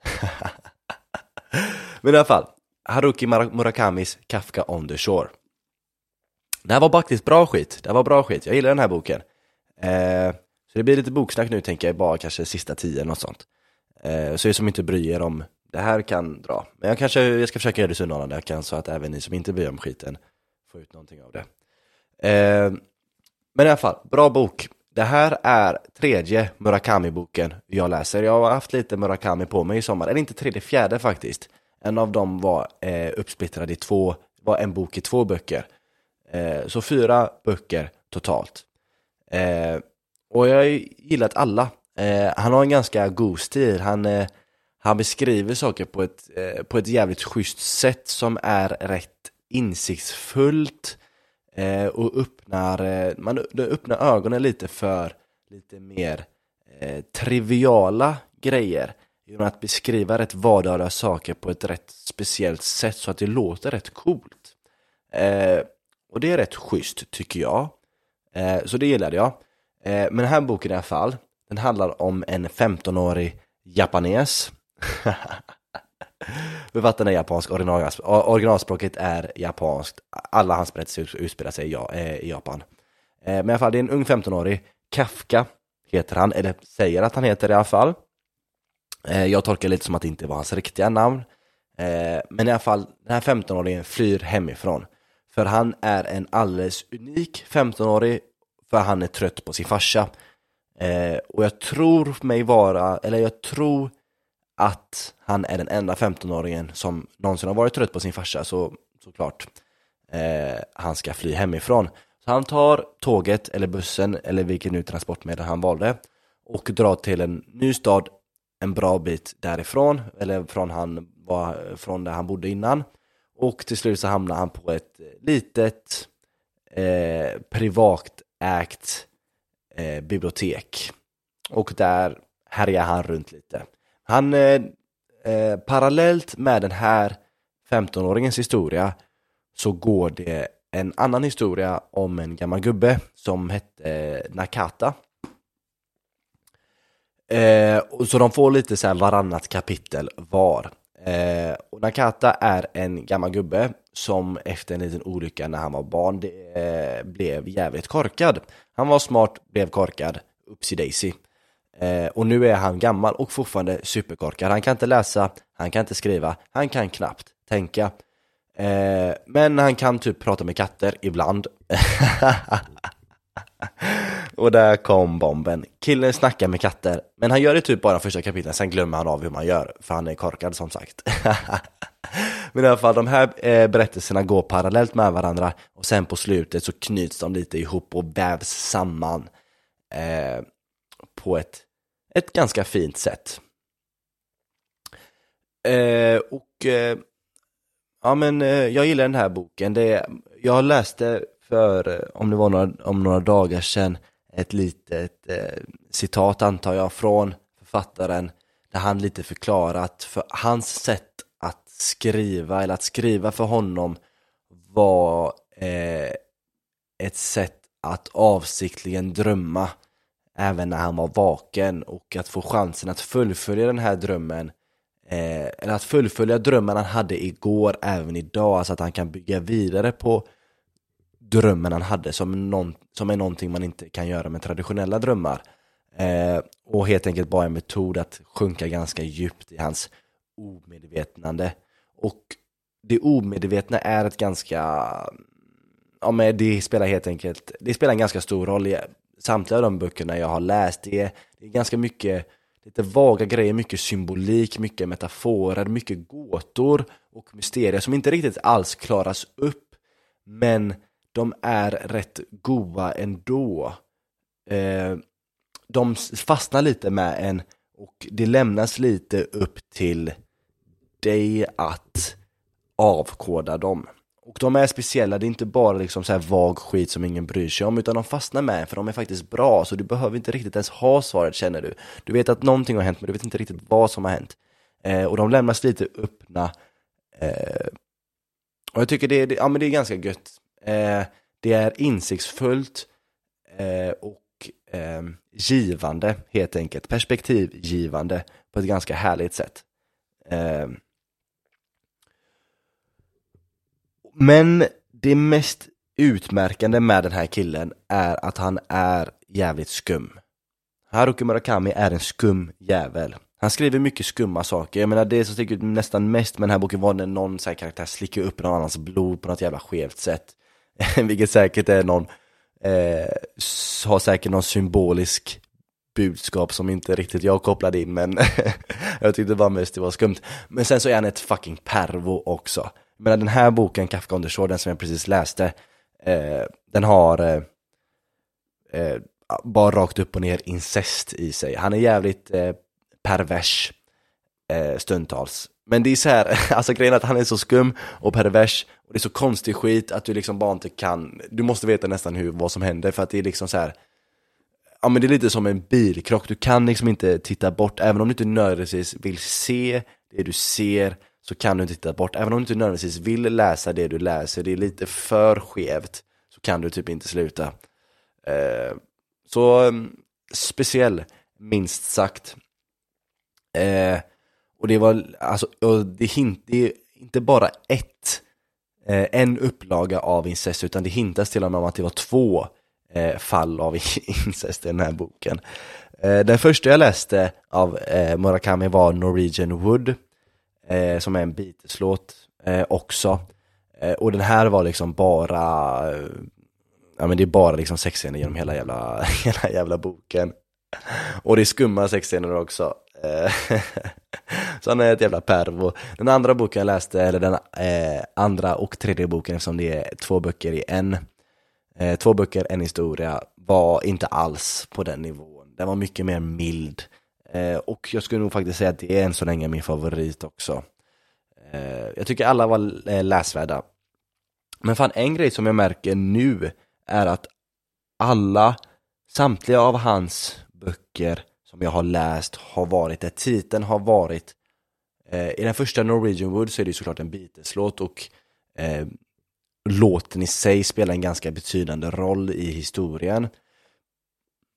[LAUGHS] Men i alla fall, Haruki Murakamis Kafka on the Shore. Det här var faktiskt bra skit, det här var bra skit, jag gillar den här boken. Eh, så det blir lite boksnack nu tänker jag, bara kanske sista tio eller något sånt. Eh, så er som inte bryr er om det här kan dra. Men jag kanske jag ska försöka göra det så underhållande jag kan så att även ni som inte bryr om skiten får ut någonting av det. Eh, men i alla fall, bra bok. Det här är tredje Murakami-boken jag läser. Jag har haft lite Murakami på mig i sommar, eller inte tredje, fjärde faktiskt. En av dem var eh, uppsplittrad i två, var en bok i två böcker. Eh, så fyra böcker totalt. Eh, och jag har gillat alla. Eh, han har en ganska god stil. Han eh, han beskriver saker på ett, eh, på ett jävligt schysst sätt som är rätt insiktsfullt eh, och öppnar, eh, man öppnar ögonen lite för lite mer eh, triviala grejer genom att beskriva rätt vardagliga saker på ett rätt speciellt sätt så att det låter rätt coolt. Eh, och det är rätt schysst tycker jag. Eh, så det gillade jag. Eh, men den här boken i alla fall, den handlar om en 15-årig japanes [LAUGHS] Författaren är japansk, originalspråket är japanskt, alla hans berättelser utspelar sig i eh, Japan. Eh, men i alla fall, det är en ung 15-årig, Kafka heter han, eller säger att han heter i alla fall. Eh, jag tolkar lite som att det inte var hans riktiga namn. Eh, men i alla fall, den här 15-åringen flyr hemifrån. För han är en alldeles unik 15-årig, för han är trött på sin farsa. Eh, och jag tror mig vara, eller jag tror att han är den enda 15-åringen som någonsin har varit trött på sin farsa så såklart eh, han ska fly hemifrån. Så han tar tåget eller bussen eller vilket nu transportmedel han valde och drar till en ny stad en bra bit därifrån eller från, han var, från där han bodde innan och till slut så hamnar han på ett litet eh, privatägt eh, bibliotek och där härjar han runt lite. Han, eh, eh, parallellt med den här 15-åringens historia så går det en annan historia om en gammal gubbe som hette eh, Nakata. Eh, så de får lite så här varannat kapitel var. Eh, och Nakata är en gammal gubbe som efter en liten olycka när han var barn det, eh, blev jävligt korkad. Han var smart, blev korkad, upsi daisy. Eh, och nu är han gammal och fortfarande superkorkad. Han kan inte läsa, han kan inte skriva, han kan knappt tänka. Eh, men han kan typ prata med katter ibland. [LAUGHS] och där kom bomben. Killen snackar med katter, men han gör det typ bara första kapitlet sen glömmer han av hur man gör, för han är korkad som sagt. [LAUGHS] men i alla fall, de här eh, berättelserna går parallellt med varandra och sen på slutet så knyts de lite ihop och vävs samman eh, på ett ett ganska fint sätt. Eh, och eh, ja men eh, jag gillar den här boken. Det, jag läste för, eh, om det var några, om några dagar sedan, ett litet eh, citat antar jag från författaren där han lite förklarat för hans sätt att skriva eller att skriva för honom var eh, ett sätt att avsiktligen drömma även när han var vaken och att få chansen att fullfölja den här drömmen eh, eller att fullfölja drömmen han hade igår även idag, alltså att han kan bygga vidare på drömmen han hade som, någon, som är någonting man inte kan göra med traditionella drömmar. Eh, och helt enkelt bara en metod att sjunka ganska djupt i hans omedvetnande. Och det omedvetna är ett ganska, ja men det spelar helt enkelt, det spelar en ganska stor roll i samtliga av de böckerna jag har läst. Det är, det är ganska mycket, lite vaga grejer, mycket symbolik, mycket metaforer, mycket gåtor och mysterier som inte riktigt alls klaras upp. Men de är rätt goa ändå. Eh, de fastnar lite med en och det lämnas lite upp till dig att avkoda dem. Och de är speciella, det är inte bara liksom så här vag skit som ingen bryr sig om, utan de fastnar med för de är faktiskt bra, så du behöver inte riktigt ens ha svaret känner du. Du vet att någonting har hänt, men du vet inte riktigt vad som har hänt. Eh, och de lämnas lite öppna. Eh, och jag tycker det är, ja, men det är ganska gött. Eh, det är insiktsfullt eh, och eh, givande helt enkelt, perspektivgivande på ett ganska härligt sätt. Eh, men det mest utmärkande med den här killen är att han är jävligt skum. Haruki Murakami är en skum jävel. Han skriver mycket skumma saker, jag menar det som sticker ut nästan mest med den här boken var när någon så här karaktär slickar upp någon annans blod på något jävla skevt sätt. [LAUGHS] Vilket säkert är någon eh, har säkert någon symbolisk budskap som inte riktigt jag kopplade in men [LAUGHS] jag tyckte bara mest det var skumt. Men sen så är han ett fucking pervo också. Men den här boken, Kafka on the Shore, den som jag precis läste, eh, den har eh, eh, bara rakt upp och ner incest i sig. Han är jävligt eh, pervers eh, stundtals. Men det är så här, [LAUGHS] alltså grejen är att han är så skum och pervers och det är så konstig skit att du liksom bara inte kan, du måste veta nästan hur, vad som händer för att det är liksom så här Ja men det är lite som en bilkrock, du kan liksom inte titta bort, även om du inte nödvändigtvis vill se det du ser så kan du inte titta bort, även om du inte nödvändigtvis vill läsa det du läser, det är lite för skevt så kan du typ inte sluta. Eh, så mm, speciell, minst sagt. Eh, och det var, alltså, och det, hint, det är inte bara ett, eh, en upplaga av incest, utan det hintas till och med om att det var två eh, fall av [LAUGHS] incest i den här boken. Eh, den första jag läste av eh, Murakami var Norwegian Wood, eh, som är en Beatles-låt eh, också. Eh, och den här var liksom bara, eh, ja men det är bara liksom sexscener genom hela jävla, [LAUGHS] hela jävla boken. Och det är skumma sexscener också. Eh, [LAUGHS] så han är ett jävla pervo. Den andra boken jag läste, eller den eh, andra och tredje boken eftersom det är två böcker i en, eh, två böcker, en historia, var inte alls på den nivån. Den var mycket mer mild. Eh, och jag skulle nog faktiskt säga att det är än så länge min favorit också. Eh, jag tycker alla var eh, läsvärda. Men fan, en grej som jag märker nu är att alla, samtliga av hans böcker som jag har läst har varit, där titeln har varit eh, I den första Norwegian Wood så är det såklart en Beatles-låt och eh, låten i sig spelar en ganska betydande roll i historien.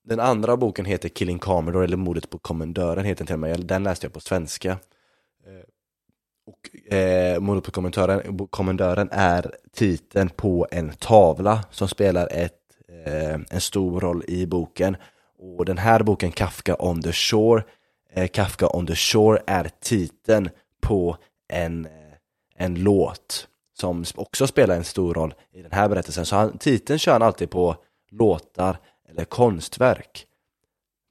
Den andra boken heter Killing Commodore eller Mordet på kommendören heter den till och med, den läste jag på svenska. Eh, och eh, Mordet på kommendören, kommendören är titeln på en tavla som spelar ett, eh, en stor roll i boken. Och den här boken, Kafka on the Shore, eh, Kafka on the Shore är titeln på en, eh, en låt som också spelar en stor roll i den här berättelsen. Så han, titeln kör han alltid på låtar eller konstverk.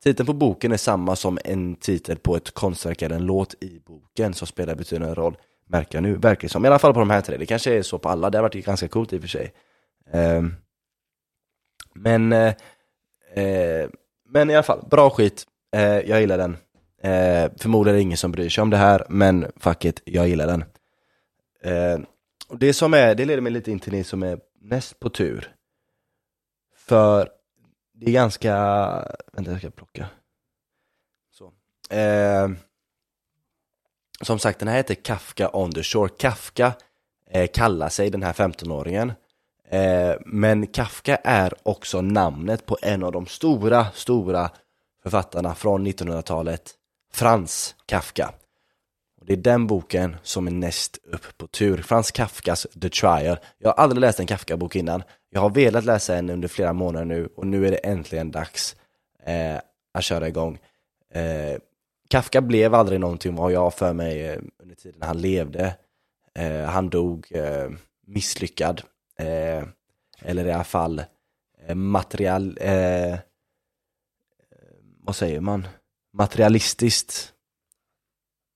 Titeln på boken är samma som en titel på ett konstverk eller en låt i boken som spelar betydande roll, märker jag nu, verkar som. I alla fall på de här tre, det kanske är så på alla, det har varit ganska coolt i och för sig. Ehm, men eh, eh, men i alla fall, bra skit. Eh, jag gillar den. Eh, förmodligen är det ingen som bryr sig om det här, men fuck it, jag gillar den. Eh, och det som är, det leder mig lite in till det som är näst på tur. För det är ganska, vänta jag ska plocka. Så. Eh, som sagt, den här heter Kafka on the shore. Kafka eh, kallar sig den här 15-åringen. Eh, men Kafka är också namnet på en av de stora, stora författarna från 1900-talet, Frans Kafka. Det är den boken som är näst upp på tur. Frans Kafkas The Trial. Jag har aldrig läst en Kafka-bok innan. Jag har velat läsa en under flera månader nu och nu är det äntligen dags eh, att köra igång. Eh, Kafka blev aldrig någonting vad jag för mig eh, under tiden han levde. Eh, han dog eh, misslyckad. Eh, eller i alla fall eh, material... Eh, vad säger man? Materialistiskt.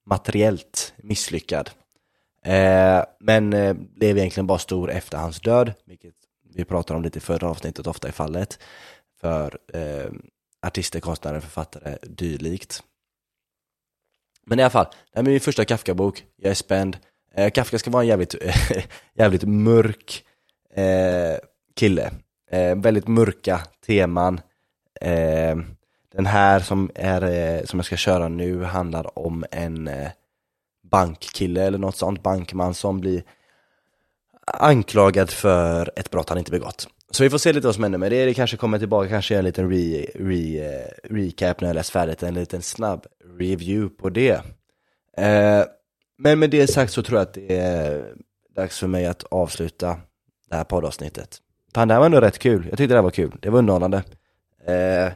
Materiellt misslyckad. Eh, men eh, blev egentligen bara stor efter hans död, vilket vi pratar om lite i förra avsnittet ofta i fallet. För eh, artister, konstnärer, författare, dylikt. Men i alla fall, det här är min första Kafka-bok, jag är spänd. Eh, Kafka ska vara en jävligt, [LAUGHS] jävligt mörk eh, kille. Eh, väldigt mörka teman. Eh, den här som, är, eh, som jag ska köra nu handlar om en eh, bankkille eller något sånt, bankman som blir anklagad för ett brott han inte begått. Så vi får se lite vad som händer med det, det kanske kommer tillbaka, kanske göra en liten re, re, eh, recap när jag läst färdigt, en liten snabb review på det. Eh, men med det sagt så tror jag att det är dags för mig att avsluta det här poddavsnittet. Fan, det här var ändå rätt kul, jag tyckte det här var kul, det var underhållande. Eh, eh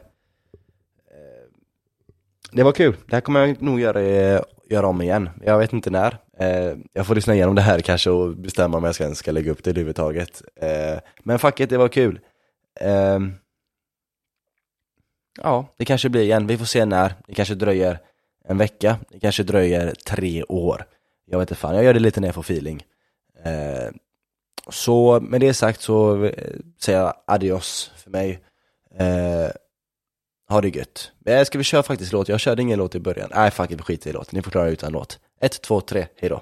det var kul, det här kommer jag nog göra, eh, göra om igen. Jag vet inte när. Eh, jag får lyssna igenom det här kanske och bestämma om jag ska, ska lägga upp det överhuvudtaget. Eh, men fuck it, det var kul. Eh, ja, det kanske blir igen. Vi får se när. Det kanske dröjer en vecka. Det kanske dröjer tre år. Jag vet inte fan, jag gör det lite när jag får feeling. Eh, så med det sagt så eh, säger jag adios för mig. Eh, ha det gött. Eh, ska vi köra faktiskt låt? Jag körde ingen låt i början. Nej, fuck it, vi skiter i låt. Ni får klara utan låt. Ett, två, tre, hejdå.